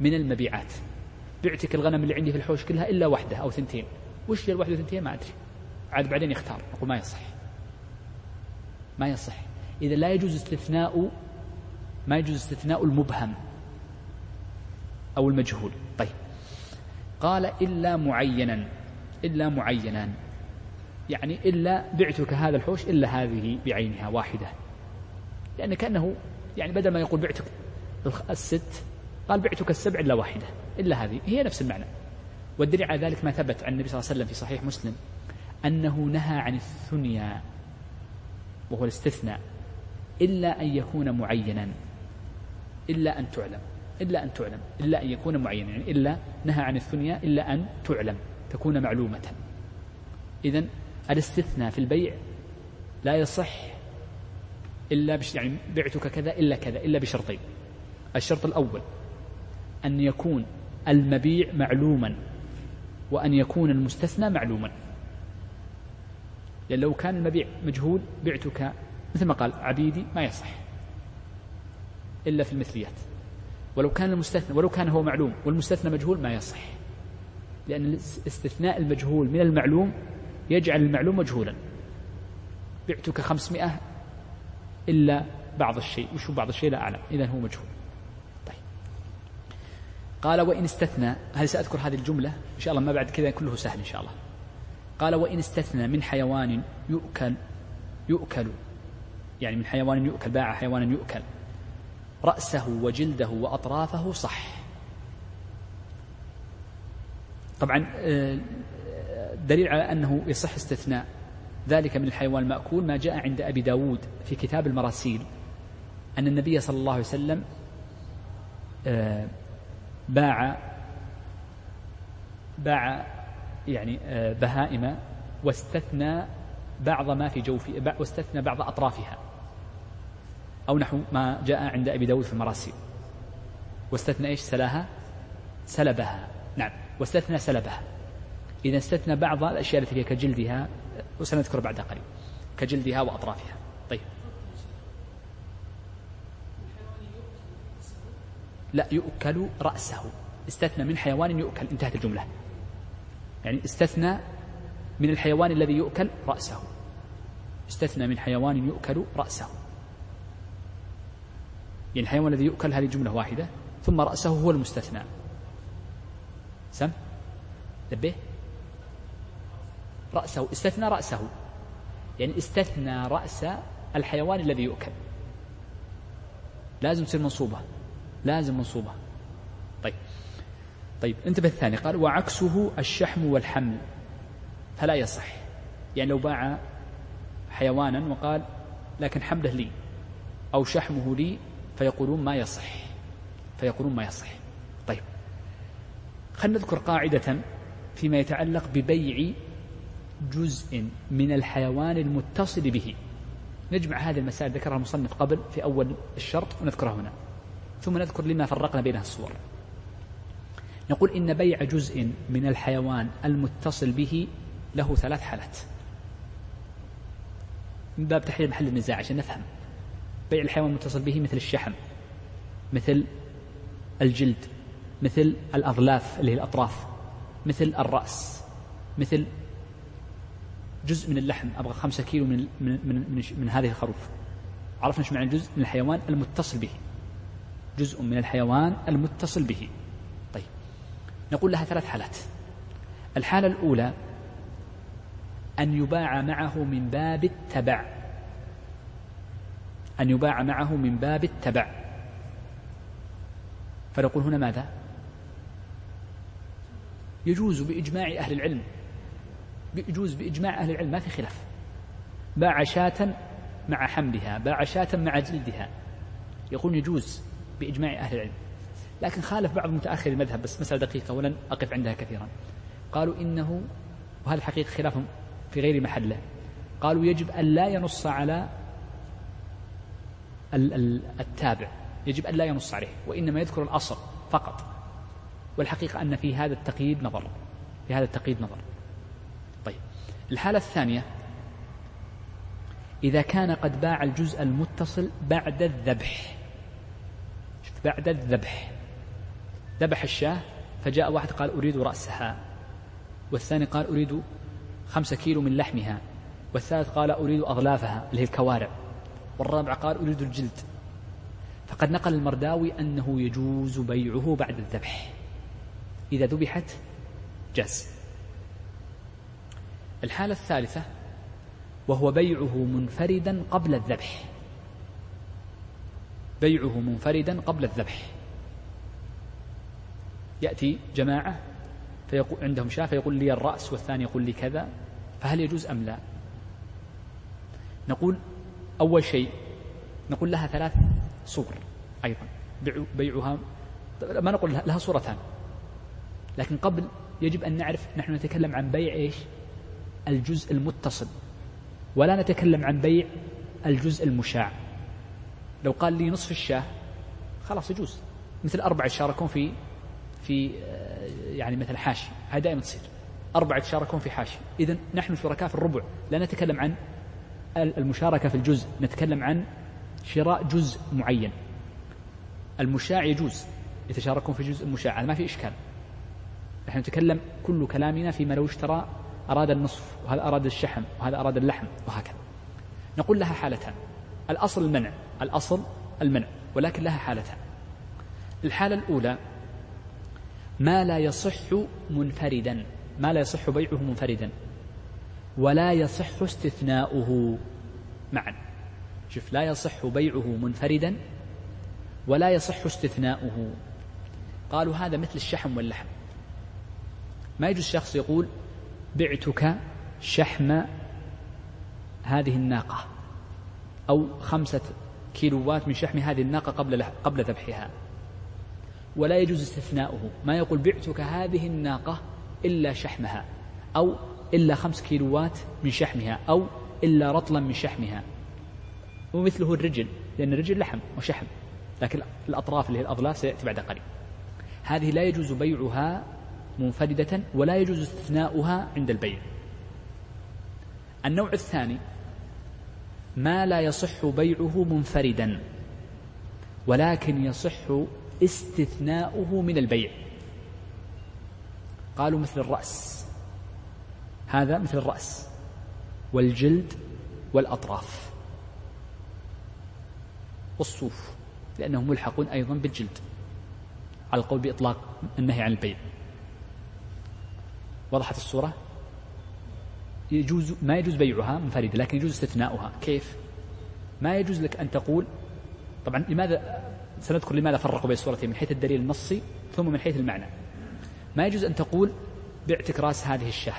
S1: من المبيعات. بعتك الغنم اللي عندي في الحوش كلها إلا واحدة أو ثنتين. وش هي الواحدة وثنتين ما أدري. عاد بعدين يختار. أقول ما يصح. ما يصح. إذا لا يجوز استثناء ما يجوز استثناء المبهم أو المجهول. طيب. قال إلا معينا إلا معينا. يعني إلا بعتك هذا الحوش إلا هذه بعينها واحدة. لأن كأنه يعني بدل ما يقول بعتك الست قال بعتك السبع إلا واحدة إلا هذه. هي نفس المعنى. والدليل على ذلك ما ثبت عن النبي صلى الله عليه وسلم في صحيح مسلم أنه نهى عن الثنيا. وهو الاستثناء إلا أن يكون معينا إلا أن تعلم إلا أن تعلم إلا أن يكون معينا يعني إلا نهى عن الثنيا إلا أن تعلم تكون معلومة. إذا الاستثناء في البيع لا يصح إلا بش يعني بعتك كذا إلا كذا إلا بشرطين. الشرط الأول أن يكون المبيع معلوما وأن يكون المستثنى معلوما. لأن لو كان المبيع مجهول بعتك مثل ما قال عبيدي ما يصح إلا في المثليات. ولو كان المستثنى ولو كان هو معلوم والمستثنى مجهول ما يصح لأن استثناء المجهول من المعلوم يجعل المعلوم مجهولا. بعتك خمسمائة إلا بعض الشيء وشو بعض الشيء لا أعلم إذا هو مجهول. طيب. قال وإن استثنى هل سأذكر هذه الجملة؟ إن شاء الله ما بعد كذا كله سهل إن شاء الله. قال وإن استثنى من حيوان يؤكل يؤكل. يعني من حيوان يؤكل باع حيوانا يؤكل. رأسه وجلده وأطرافه صح. طبعا آه، دليل على أنه يصح استثناء. ذلك من الحيوان المأكول ما جاء عند أبي داود في كتاب المراسيل. أن النبي صلى الله عليه وسلم آه، باع باع يعني آه، بهائم واستثنى بعض ما في جوف واستثنى بعض أطرافها أو نحو ما جاء عند أبي داود في المراسيل. واستثنى إيش؟ سلاها؟ سلبها. نعم واستثنى سلبها. إذا استثنى بعض الأشياء التي فيها كجلدها وسنذكر بعدها قليل كجلدها وأطرافها. طيب. لا يؤكل رأسه. استثنى من حيوان يؤكل. انتهت الجملة. يعني استثنى من الحيوان الذي يؤكل رأسه. استثنى من حيوان يؤكل رأسه. يعني الحيوان الذي يؤكل هذه جملة واحدة ثم رأسه هو المستثنى. سم؟ نبه رأسه استثنى رأسه. يعني استثنى رأس الحيوان الذي يؤكل. لازم تصير منصوبة. لازم منصوبة. طيب انتبه الثاني قال وعكسه الشحم والحمل. فلا يصح. يعني لو باع حيوانا وقال لكن حمله لي أو شحمه لي فيقولون ما يصح. فيقولون ما يصح. طيب خلينا نذكر قاعدة فيما يتعلق ببيع جزء من الحيوان المتصل به. نجمع هذه المسائل ذكرها المصنف قبل في أول الشرط ونذكرها هنا. ثم نذكر لما فرقنا بين الصور. نقول إن بيع جزء من الحيوان المتصل به له ثلاث حالات. من باب تحليل محل النزاع عشان نفهم. بيع الحيوان المتصل به مثل الشحم مثل الجلد مثل الأظلاف اللي هي الأطراف مثل الرأس مثل جزء من اللحم أبغى خمسة كيلو من, من, من, من, هذه الخروف. عرفنا إيش معنى جزء من الحيوان المتصل به؟ جزء من الحيوان المتصل به. نقول لها ثلاث حالات. الحالة الأولى أن يباع معه من باب التبع. أن يباع معه من باب التبع. فنقول هنا ماذا؟ يجوز بإجماع أهل العلم. يجوز بإجماع أهل العلم ما في خلاف. باع شاة مع حملها باع شاة مع جلدها. يقول يجوز بإجماع أهل العلم. لكن خالف بعض متأخر المذهب بس مسألة دقيقة ولن أقف عندها كثيرا. قالوا إنه وهذا الحقيقة خلاف في غير محله. قالوا يجب أن لا ينص على التابع. يجب أن لا ينص عليه وإنما يذكر الأصل فقط. والحقيقة أن في هذا التقييد نظر. في هذا التقييد نظر. طيب. الحالة الثانية إذا كان قد باع الجزء المتصل بعد الذبح. بعد الذبح. ذبح الشاة فجاء واحد قال أريد رأسها. والثاني قال أريد خمسة كيلو من لحمها. والثالث قال أريد أظلافها اللي هي الكوارع. والرابع قال أريد الجلد. فقد نقل المرداوي أنه يجوز بيعه بعد الذبح. إذا ذبحت جاز. الحالة الثالثة وهو بيعه منفردا قبل الذبح. بيعه منفردا قبل الذبح. يأتي جماعة فيقول عندهم شاة فيقول لي الرأس والثاني يقول لي كذا فهل يجوز أم لا؟ نقول أول شيء نقول لها ثلاث صور أيضا بيعها ما نقول لها صورتان لكن قبل يجب أن نعرف نحن نتكلم عن بيع إيش؟ الجزء المتصل. ولا نتكلم عن بيع الجزء المشاع. لو قال لي نصف الشاة خلاص يجوز. مثل أربعة يشاركون في في يعني مثل حاشي هذه دائما تصير. أربعة يتشاركون في حاشي إذا نحن شركاء في الربع. لا نتكلم عن المشاركة في الجزء. نتكلم عن شراء جزء معين. المشاع يجوز يتشاركون في جزء المشاع هذا ما في إشكال. نحن نتكلم كل كلامنا فيما لو اشترى أراد النصف وهذا أراد الشحم وهذا أراد اللحم وهكذا. نقول لها حالتان. الأصل المنع. الأصل المنع. ولكن لها حالتان. الحالة الأولى ما لا يصح منفردا. ما لا يصح بيعه منفردا. ولا يصح استثناؤه. معا. شوف لا يصح بيعه منفردا ولا يصح استثناؤه. قالوا هذا مثل الشحم واللحم. ما يجوز شخص يقول بعتك شحم هذه الناقة أو خمسة كيلوات من شحم هذه الناقة قبل قبل ذبحها. ولا يجوز استثناؤه. ما يقول بعتك هذه الناقة إلا شحمها أو إلا خمس كيلوات من شحمها أو إلا رطلا من شحمها. ومثله الرجل لأن الرجل لحم وشحم لكن الأطراف اللي هي الأضلاع سيأتي بعد قليل. هذه لا يجوز بيعها منفردة ولا يجوز استثناؤها عند البيع. النوع الثاني ما لا يصح بيعه منفردا ولكن يصح استثناؤه من البيع. قالوا مثل الرأس. هذا مثل الرأس والجلد والأطراف. والصوف لأنه ملحق أيضا بالجلد. على القول بإطلاق النهي عن البيع. وضحت الصورة؟ يجوز ما يجوز بيعها منفردة لكن يجوز استثناؤها. كيف؟ ما يجوز لك أن تقول طبعا لماذا سنذكر لماذا فرقوا بين الصورتين من حيث الدليل النصي ثم من حيث المعنى. ما يجوز أن تقول بعتك رأس هذه الشاة.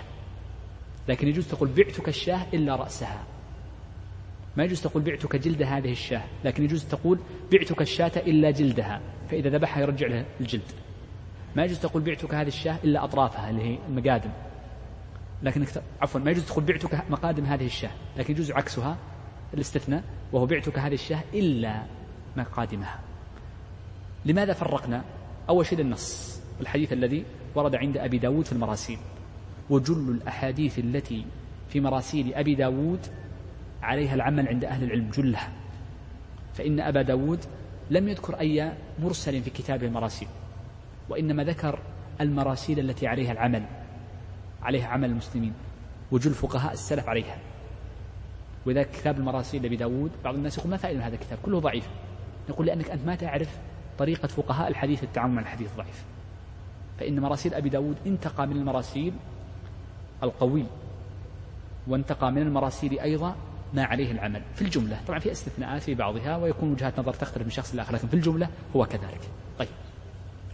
S1: لكن يجوز تقول بعتك الشاة إلا رأسها. ما يجوز تقول بعتك جلد هذه الشاة. لكن يجوز تقول بعتك الشاة إلا جلدها. فإذا ذبحها يرجع له الجلد. ما يجوز تقول بعتك هذه الشاة إلا أطرافها اللي هي المقادم. لكن عفوا ما يجوز تقول بعتك مقادم هذه الشاة. لكن يجوز عكسها الاستثناء وهو بعتك هذه الشاة إلا مقادمها. لماذا فرقنا؟ أول شيء للنص الحديث الذي ورد عند أبي داود في المراسيل. وجل الأحاديث التي في مراسيل أبي داود عليها العمل عند أهل العلم جلها. فإن أبا داود لم يذكر أي مرسل في كتابه المراسيل وإنما ذكر المراسيل التي عليها العمل عليها عمل المسلمين. وجل فقهاء السلف عليها. وإذا كتاب المراسيل لأبي داود بعض الناس يقول ما فائدة هذا الكتاب؟ كله ضعيف. يقول لأنك أنت ما تعرف طريقة فقهاء الحديث التعامل مع الحديث الضعيف. فإن مراسيل أبي داود انتقى من المراسيل القوي وانتقى من المراسيل أيضا ما عليه العمل. في الجملة طبعا في استثناءات في بعضها ويكون وجهات نظر تختلف من شخص لآخر لكن في الجملة هو كذلك. طيب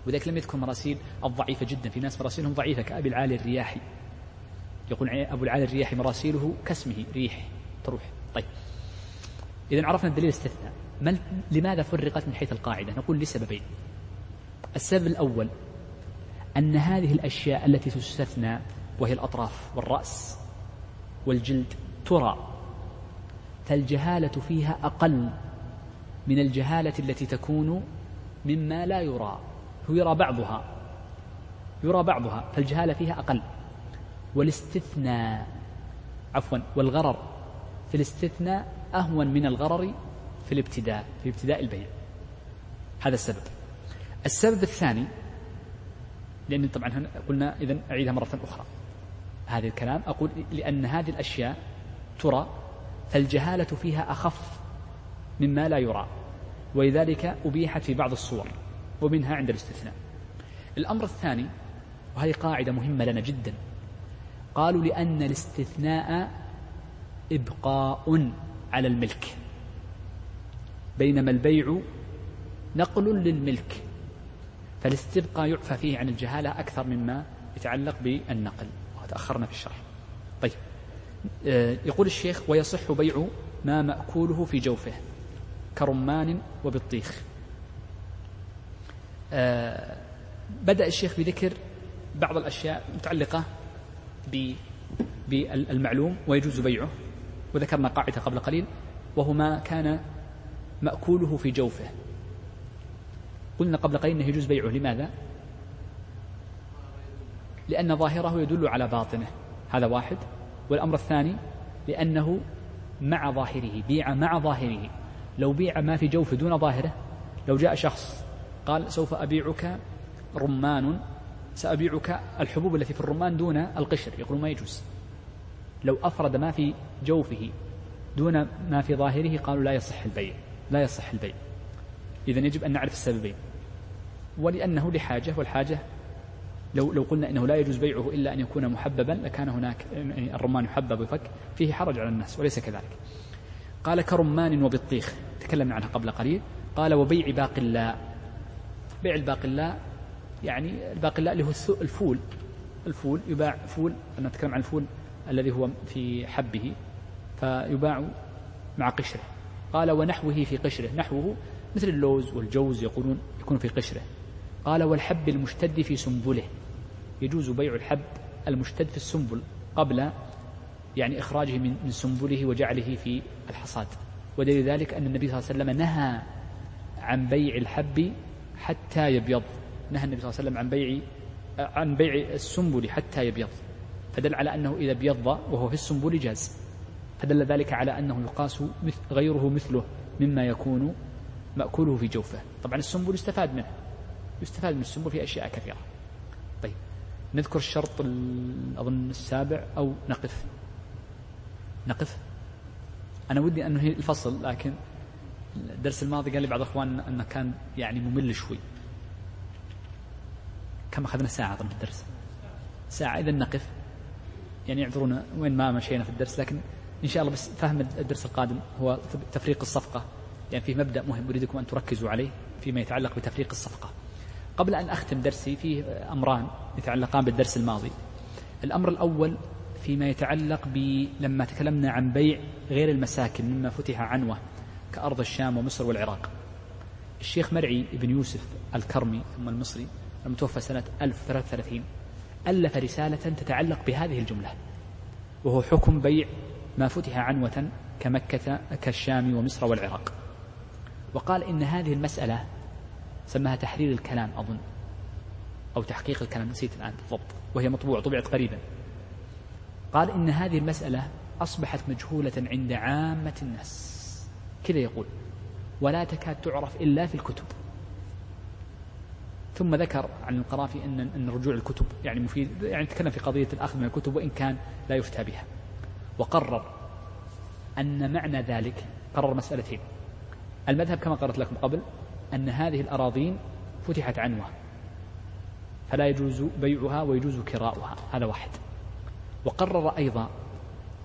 S1: وذلك لم يذكر مراسيل الضعيفة جدا. في ناس مراسيلهم ضعيفة كأبي العالي الرياحي. يقول أبو العالي الرياحي مراسيله كاسمه ريح تروح. طيب إذا عرفنا الدليل الاستثناء لماذا فرقت من حيث القاعدة؟ نقول لسببين. السبب الأول أن هذه الأشياء التي تستثنى وهي الأطراف والرأس والجلد ترى فالجهالة فيها أقل من الجهالة التي تكون مما لا يرى. هو يرى بعضها يرى بعضها فالجهالة فيها أقل. والاستثناء عفوا والغرر في الاستثناء أهون من الغرر في الابتداء في ابتداء البيع هذا السبب. السبب الثاني لأن طبعا قلنا إذا أعيدها مرة أخرى. هذا الكلام أقول لأن هذه الأشياء ترى فالجهالة فيها أخف مما لا يرى. ولذلك أبيحت في بعض الصور ومنها عند الاستثناء. الأمر الثاني وهذه قاعدة مهمة لنا جدا. قالوا لأن الاستثناء إبقاء على الملك. بينما البيع نقل للملك فالاستبقاء يعفى فيه عن الجهالة أكثر مما يتعلق بالنقل وتأخرنا في الشرح. طيب آه، يقول الشيخ ويصح بيع ما مأكوله في جوفه كرمان وبطيخ. آه، بدأ الشيخ بذكر بعض الأشياء متعلقة بالمعلوم ويجوز بيعه وذكرنا قاعدة قبل قليل وهو ما كان مأكوله في جوفه. قلنا قبل قليل أنه يجوز بيعه. لماذا؟ لأن ظاهره يدل على باطنه. هذا واحد. والأمر الثاني لأنه مع ظاهره بيع مع ظاهره. لو بيع ما في جوفه دون ظاهره لو جاء شخص قال سوف أبيعك رمان سأبيعك الحبوب التي في الرمان دون القشر. يقول ما يجوز. لو أفرد ما في جوفه دون ما في ظاهره قالوا لا يصح البيع. لا يصح البيع. إذا يجب أن نعرف السببين. ولأنه لحاجة والحاجة لو لو قلنا إنه لا يجوز بيعه إلا أن يكون محببا لكان هناك يعني الرمان يحبب ويفك. فيه حرج على الناس وليس كذلك. قال كرمان وبطيخ تكلمنا عنها قبل قليل. قال وبيع باقلاء بيع الباقلاء يعني الباقلاء اللي هو الفول. الفول يباع فول أنا أتكلم عن الفول الذي هو في حبه فيباع مع قشره. قال ونحوه في قشره. نحوه مثل اللوز والجوز يقولون يكون في قشره. قال والحب المشتد في سنبله. يجوز بيع الحب المشتد في السنبل قبل يعني إخراجه من سنبله وجعله في الحصاد. ودليل ذلك أن النبي صلى الله عليه وسلم نهى عن بيع الحب حتى يبيض. نهى النبي صلى الله عليه وسلم عن بيع عن بيع السنبل حتى يبيض. فدل على أنه إذا بيض وهو في السنبل جاز. فدل ذلك على أنه يقاس غيره مثله مما يكون مأكوله في جوفه. طبعا السنبل يستفاد منه. يستفاد من السنبل في أشياء كثيرة. طيب. نذكر الشرط أظن السابع أو نقف. نقف. أنا ودي أنه هي الفصل لكن الدرس الماضي قال لي بعض الأخوان أنه كان يعني ممل شوي. كم أخذنا ساعة طبعا الدرس؟ ساعة. إذا نقف. يعني يعذرونا وين ما مشينا في الدرس لكن إن شاء الله بس فهم الدرس القادم هو تفريق الصفقة. يعني في مبدأ مهم أريدكم أن تركزوا عليه فيما يتعلق بتفريق الصفقة. قبل أن أختم درسي فيه أمران يتعلقان بالدرس الماضي. الأمر الأول فيما يتعلق لما تكلمنا عن بيع غير المساكن مما فتح عنوة كأرض الشام ومصر والعراق. الشيخ مرعي بن يوسف الكرمي ثم المصري المتوفى سنة 1033 ألف رسالة تتعلق بهذه الجملة. وهو حكم بيع ما فتح عنوة كمكة كالشام ومصر والعراق. وقال إن هذه المسألة سماها تحرير الكلام أظن أو تحقيق الكلام نسيت الآن بالضبط وهي مطبوعة طبعت قريبا. قال إن هذه المسألة أصبحت مجهولة عند عامة الناس. كذا يقول ولا تكاد تعرف إلا في الكتب. ثم ذكر عن القرافي أن أن رجوع الكتب يعني مفيد يعني تكلم في قضية الأخذ من الكتب وإن كان لا يفتى بها. وقرر أن معنى ذلك قرر مسألتين. المذهب كما قررت لكم قبل أن هذه الأراضين فتحت عنوة فلا يجوز بيعها ويجوز كراؤها هذا واحد. وقرر أيضا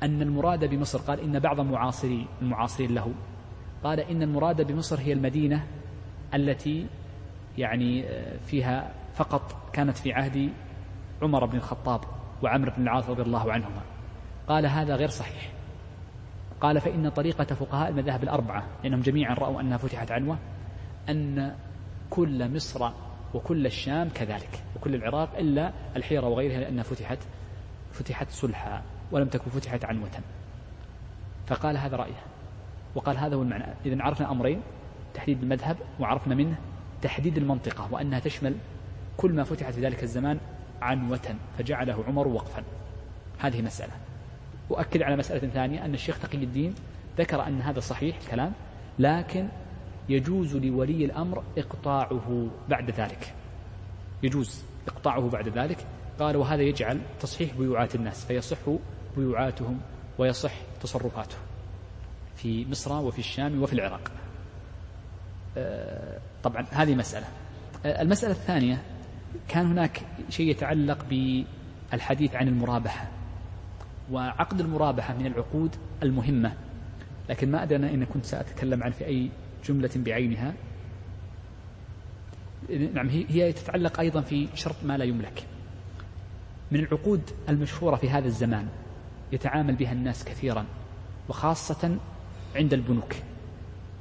S1: أن المراد بمصر قال إن بعض معاصري المعاصرين له قال إن المراد بمصر هي المدينة التي يعني فيها فقط كانت في عهد عمر بن الخطاب وعمرو بن العاص رضي الله عنهما. قال هذا غير صحيح. قال فإن طريقة فقهاء المذاهب الأربعة لأنهم جميعا رأوا أنها فتحت عنوة أن كل مصر وكل الشام كذلك وكل العراق إلا الحيرة وغيرها لأنها فتحت فتحت صلحا ولم تكن فتحت عنوة. فقال هذا رأيه. وقال هذا هو المعنى. إذا عرفنا أمرين تحديد المذهب وعرفنا منه تحديد المنطقة وأنها تشمل كل ما فتح في ذلك الزمان عنوة فجعله عمر وقفا. هذه مسألة. أؤكد على مسألة ثانية أن الشيخ تقي الدين ذكر أن هذا صحيح الكلام لكن يجوز لولي الأمر إقطاعه بعد ذلك. يجوز إقطاعه بعد ذلك. قال وهذا يجعل تصحيح بيوعات الناس فيصح بيوعاتهم ويصح تصرفاتهم في مصر وفي الشام وفي العراق. آه، طبعا هذه مسألة. آه، المسألة الثانية كان هناك شيء يتعلق بالحديث عن المرابحة. وعقد المرابحة من العقود المهمة. لكن ما أدري إن كنت سأتكلم عن في أي جملة بعينها. نعم هي تتعلق أيضا في شرط ما لا يملك. من العقود المشهورة في هذا الزمان يتعامل بها الناس كثيرا وخاصة عند البنوك.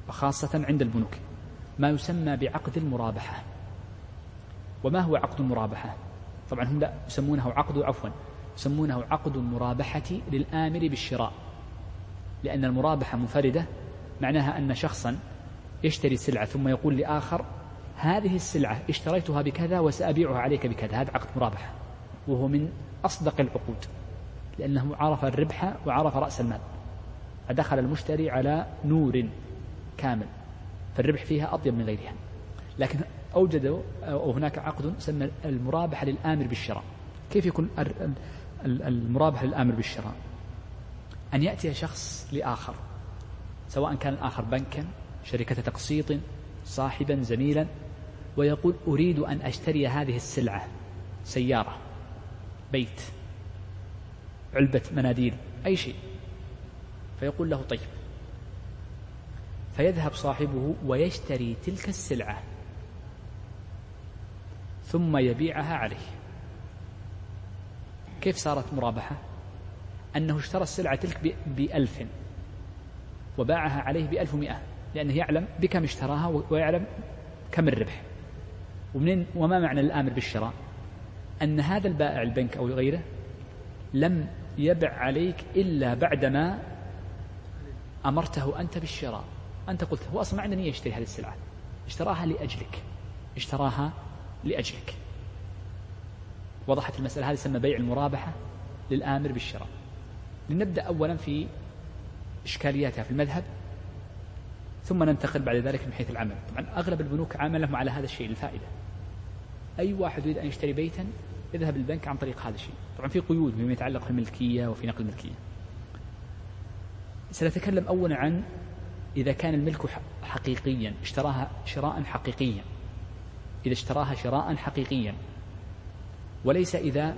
S1: وخاصة عند البنوك. ما يسمى بعقد المرابحة. وما هو عقد المرابحة؟ طبعا هم لا يسمونه عقد عفوا. يسمونه عقد المرابحة للآمر بالشراء لأن المرابحة منفردة معناها أن شخصا يشتري سلعة ثم يقول لآخر هذه السلعة اشتريتها بكذا وسأبيعها عليك بكذا. هذا عقد مرابحة وهو من أصدق العقود لأنه عرف الربح وعرف رأس المال فدخل المشتري على نور كامل فالربح فيها أطيب من غيرها. لكن أوجدوا أو هناك عقد سمى المرابحة للآمر بالشراء. كيف يكون المرابحة للآمر بالشراء. أن يأتي شخص لآخر سواء كان الآخر بنكا شركة تقسيط صاحبا زميلا ويقول أريد أن أشتري هذه السلعة سيارة بيت علبة مناديل أي شيء. فيقول له طيب. فيذهب صاحبه ويشتري تلك السلعة ثم يبيعها عليه. كيف صارت مرابحة؟ أنه اشترى السلعة تلك بألف وباعها عليه بألف ومئة لأنه يعلم بكم اشتراها ويعلم كم الربح. ومنين وما معنى الآمر بالشراء؟ أن هذا البائع البنك أو غيره لم يبع عليك إلا بعدما أمرته أنت بالشراء. أنت قلت هو أصلا ما عنده نية يشتري هذه السلعة. اشتراها لأجلك. اشتراها لأجلك. وضحت المسألة. هذه يسمى بيع المرابحة للآمر بالشراء. لنبدأ أولا في إشكالياتها في المذهب ثم ننتقل بعد ذلك من حيث العمل. طبعا أغلب البنوك عاملهم على هذا الشيء الفائدة. أي واحد يريد أن يشتري بيتا يذهب البنك عن طريق هذا الشيء. طبعا في قيود فيما يتعلق في الملكية وفي نقل الملكية. سنتكلم أولا عن إذا كان الملك حقيقيا اشتراها شراء حقيقيا. إذا اشتراها شراء حقيقيا وليس إذا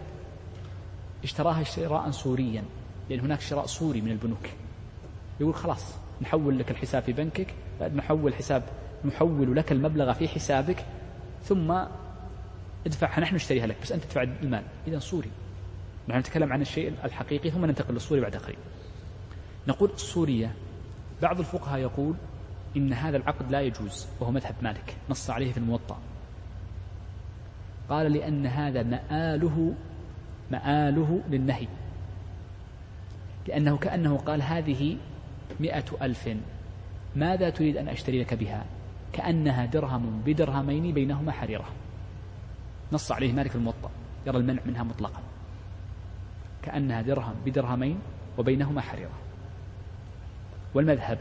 S1: اشتراها شراء صوريا لأن هناك شراء صوري من البنوك. يقول خلاص نحول لك الحساب في بنكك نحول حساب نحول لك المبلغ في حسابك ثم ادفعها نحن نشتريها لك بس أنت تدفع المال. إذا صوري نحن نتكلم عن الشيء الحقيقي ثم ننتقل للصوري بعد قليل. نقول الصورية بعض الفقهاء يقول إن هذا العقد لا يجوز وهو مذهب مالك نص عليه في الموطأ. قال لأن هذا مآله مآله للنهي. لأنه كأنه قال هذه مئة ألف ماذا تريد أن أشتري لك بها؟ كأنها درهم بدرهمين بينهما حريرة. نص عليه مالك الموطأ يرى المنع منها مطلقا. كأنها درهم بدرهمين وبينهما حريرة. والمذهب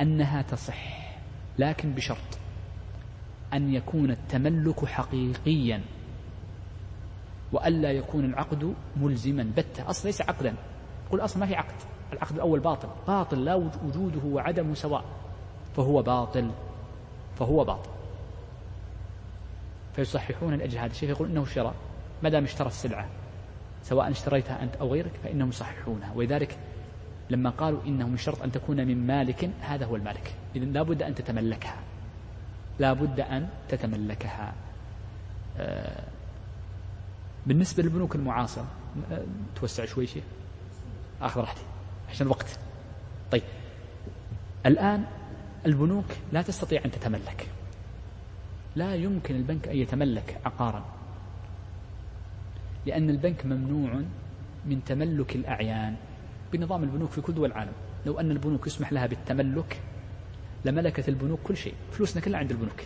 S1: أنها تصح لكن بشرط. أن يكون التملك حقيقيا وألا يكون العقد ملزما. بتة أصلا ليس عقدا. قل أصلا ما في عقد. العقد الأول باطل. باطل لا وجوده وعدمه سواء. فهو باطل. فهو باطل. فيصححون لأجل هذا فيقول إنه شراء. ما دام اشترى السلعة سواء اشتريتها أنت أو غيرك فإنهم يصححونها. ولذلك لما قالوا إنه من شرط أن تكون من مالك هذا هو المالك. إذا لابد أن تتملكها. لابد أن تتملكها. آه، بالنسبة للبنوك المعاصرة آه، توسع شوي شيء. أخذ راحتي عشان الوقت. طيب الآن البنوك لا تستطيع أن تتملك. لا يمكن البنك أن يتملك عقارا لأن البنك ممنوع من تملك الأعيان بنظام البنوك في كل دول العالم. لو أن البنوك يسمح لها بالتملك لملكت البنوك كل شيء. فلوسنا كلها عند البنوك.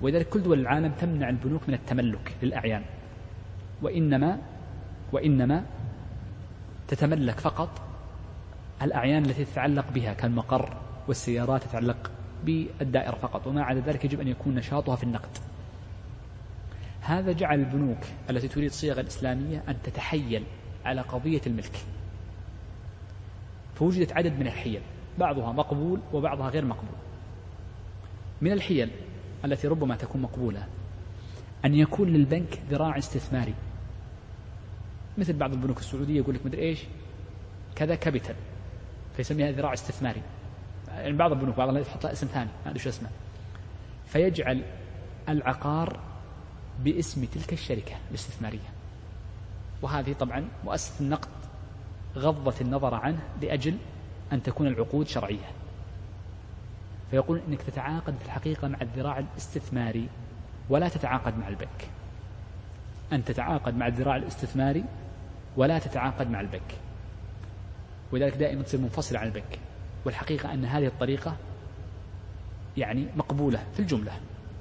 S1: ولذلك كل دول العالم تمنع البنوك من التملك للأعيان. وإنما وإنما تتملك فقط الأعيان التي تتعلق بها كالمقر والسيارات تتعلق بالدائرة فقط وما عدا ذلك يجب أن يكون نشاطها في النقد. هذا جعل البنوك التي تريد صيغة الإسلامية أن تتحيل على قضية الملك. فوجدت عدد من الحيل. بعضها مقبول وبعضها غير مقبول. من الحيل التي ربما تكون مقبولة أن يكون للبنك ذراع استثماري. مثل بعض البنوك السعودية يقول لك مدري إيش؟ كذا كابيتال فيسميها ذراع استثماري. يعني بعض البنوك بعض تحط لها اسم ثاني ما أدري شو اسمه. فيجعل العقار باسم تلك الشركة الاستثمارية. وهذه طبعا مؤسسة النقد غضت النظر عنه لأجل أن تكون العقود شرعية. فيقول أنك تتعاقد في الحقيقة مع الذراع الاستثماري ولا تتعاقد مع البنك. أن تتعاقد مع الذراع الاستثماري ولا تتعاقد مع البنك. ولذلك دائما تصير منفصلة عن البنك. والحقيقة أن هذه الطريقة يعني مقبولة في الجملة.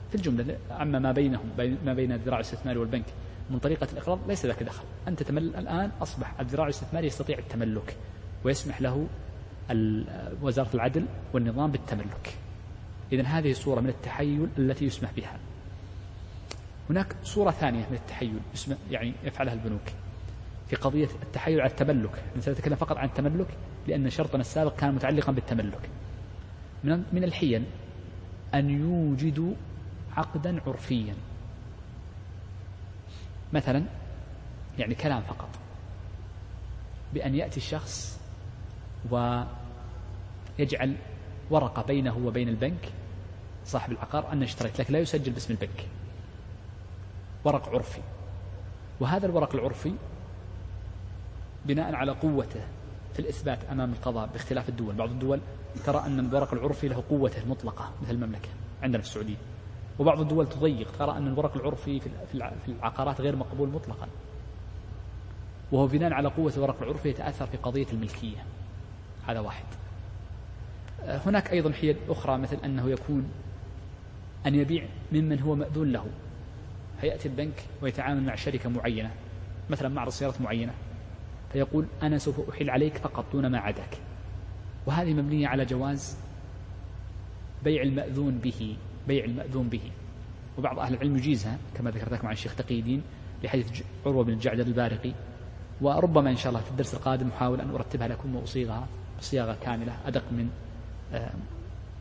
S1: في الجملة أما ما بينهم ما بين الذراع الاستثماري والبنك من طريقة الإقراض ليس لك دخل. أنت تمل الآن أصبح الذراع الاستثماري يستطيع التملك ويسمح له وزارة العدل والنظام بالتملك. إذا هذه صورة من التحيل التي يسمح بها. هناك صورة ثانية من التحيل يعني يفعلها البنوك. في قضية التحايل على التملك. سنتكلم فقط عن التملك لأن شرطنا السابق كان متعلقا بالتملك. من من الحيل أن يوجدوا عقدا عرفيا. مثلا يعني كلام فقط. بأن يأتي الشخص ويجعل ورقة بينه وبين البنك صاحب العقار أن اشتريت لك لا يسجل باسم البنك. ورق عرفي. وهذا الورق العرفي بناء على قوته في الإثبات أمام القضاء باختلاف الدول. بعض الدول ترى أن الورق العرفي له قوته المطلقة مثل المملكة عندنا في السعودية. وبعض الدول تضيق ترى أن الورق العرفي في العقارات غير مقبول مطلقا. وهو بناء على قوة الورق العرفي يتأثر في قضية الملكية. هذا واحد. هناك أيضا حيل أخرى مثل أنه يكون أن يبيع ممن هو مأذون له. فيأتي البنك ويتعامل مع شركة معينة مثلا معرض سيارات معينة فيقول أنا سوف أحيل عليك فقط دون ما عداك وهذه مبنية على جواز بيع المأذون به بيع المأذون به. وبعض أهل العلم يجيزها كما ذكرت لكم عن الشيخ تقي الدين لحديث عروة بن الجعدر البارقي. وربما إن شاء الله في الدرس القادم أحاول أن أرتبها لكم وأصيغها. بصياغة كاملة أدق من آه،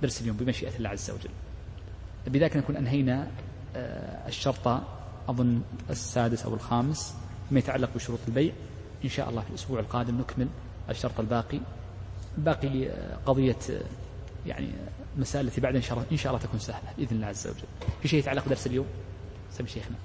S1: درس اليوم بمشيئة الله عز وجل. بذلك نكون أنهينا آه، الشرط أظن السادس أو الخامس ما يتعلق بشروط البيع. إن شاء الله في الأسبوع القادم نكمل الشرط الباقي. باقي آه، قضية يعني المسائل التي بعد إن شاء الله تكون سهلة بإذن الله عز وجل. في شيء يتعلق بدرس اليوم؟ سمي شيخنا.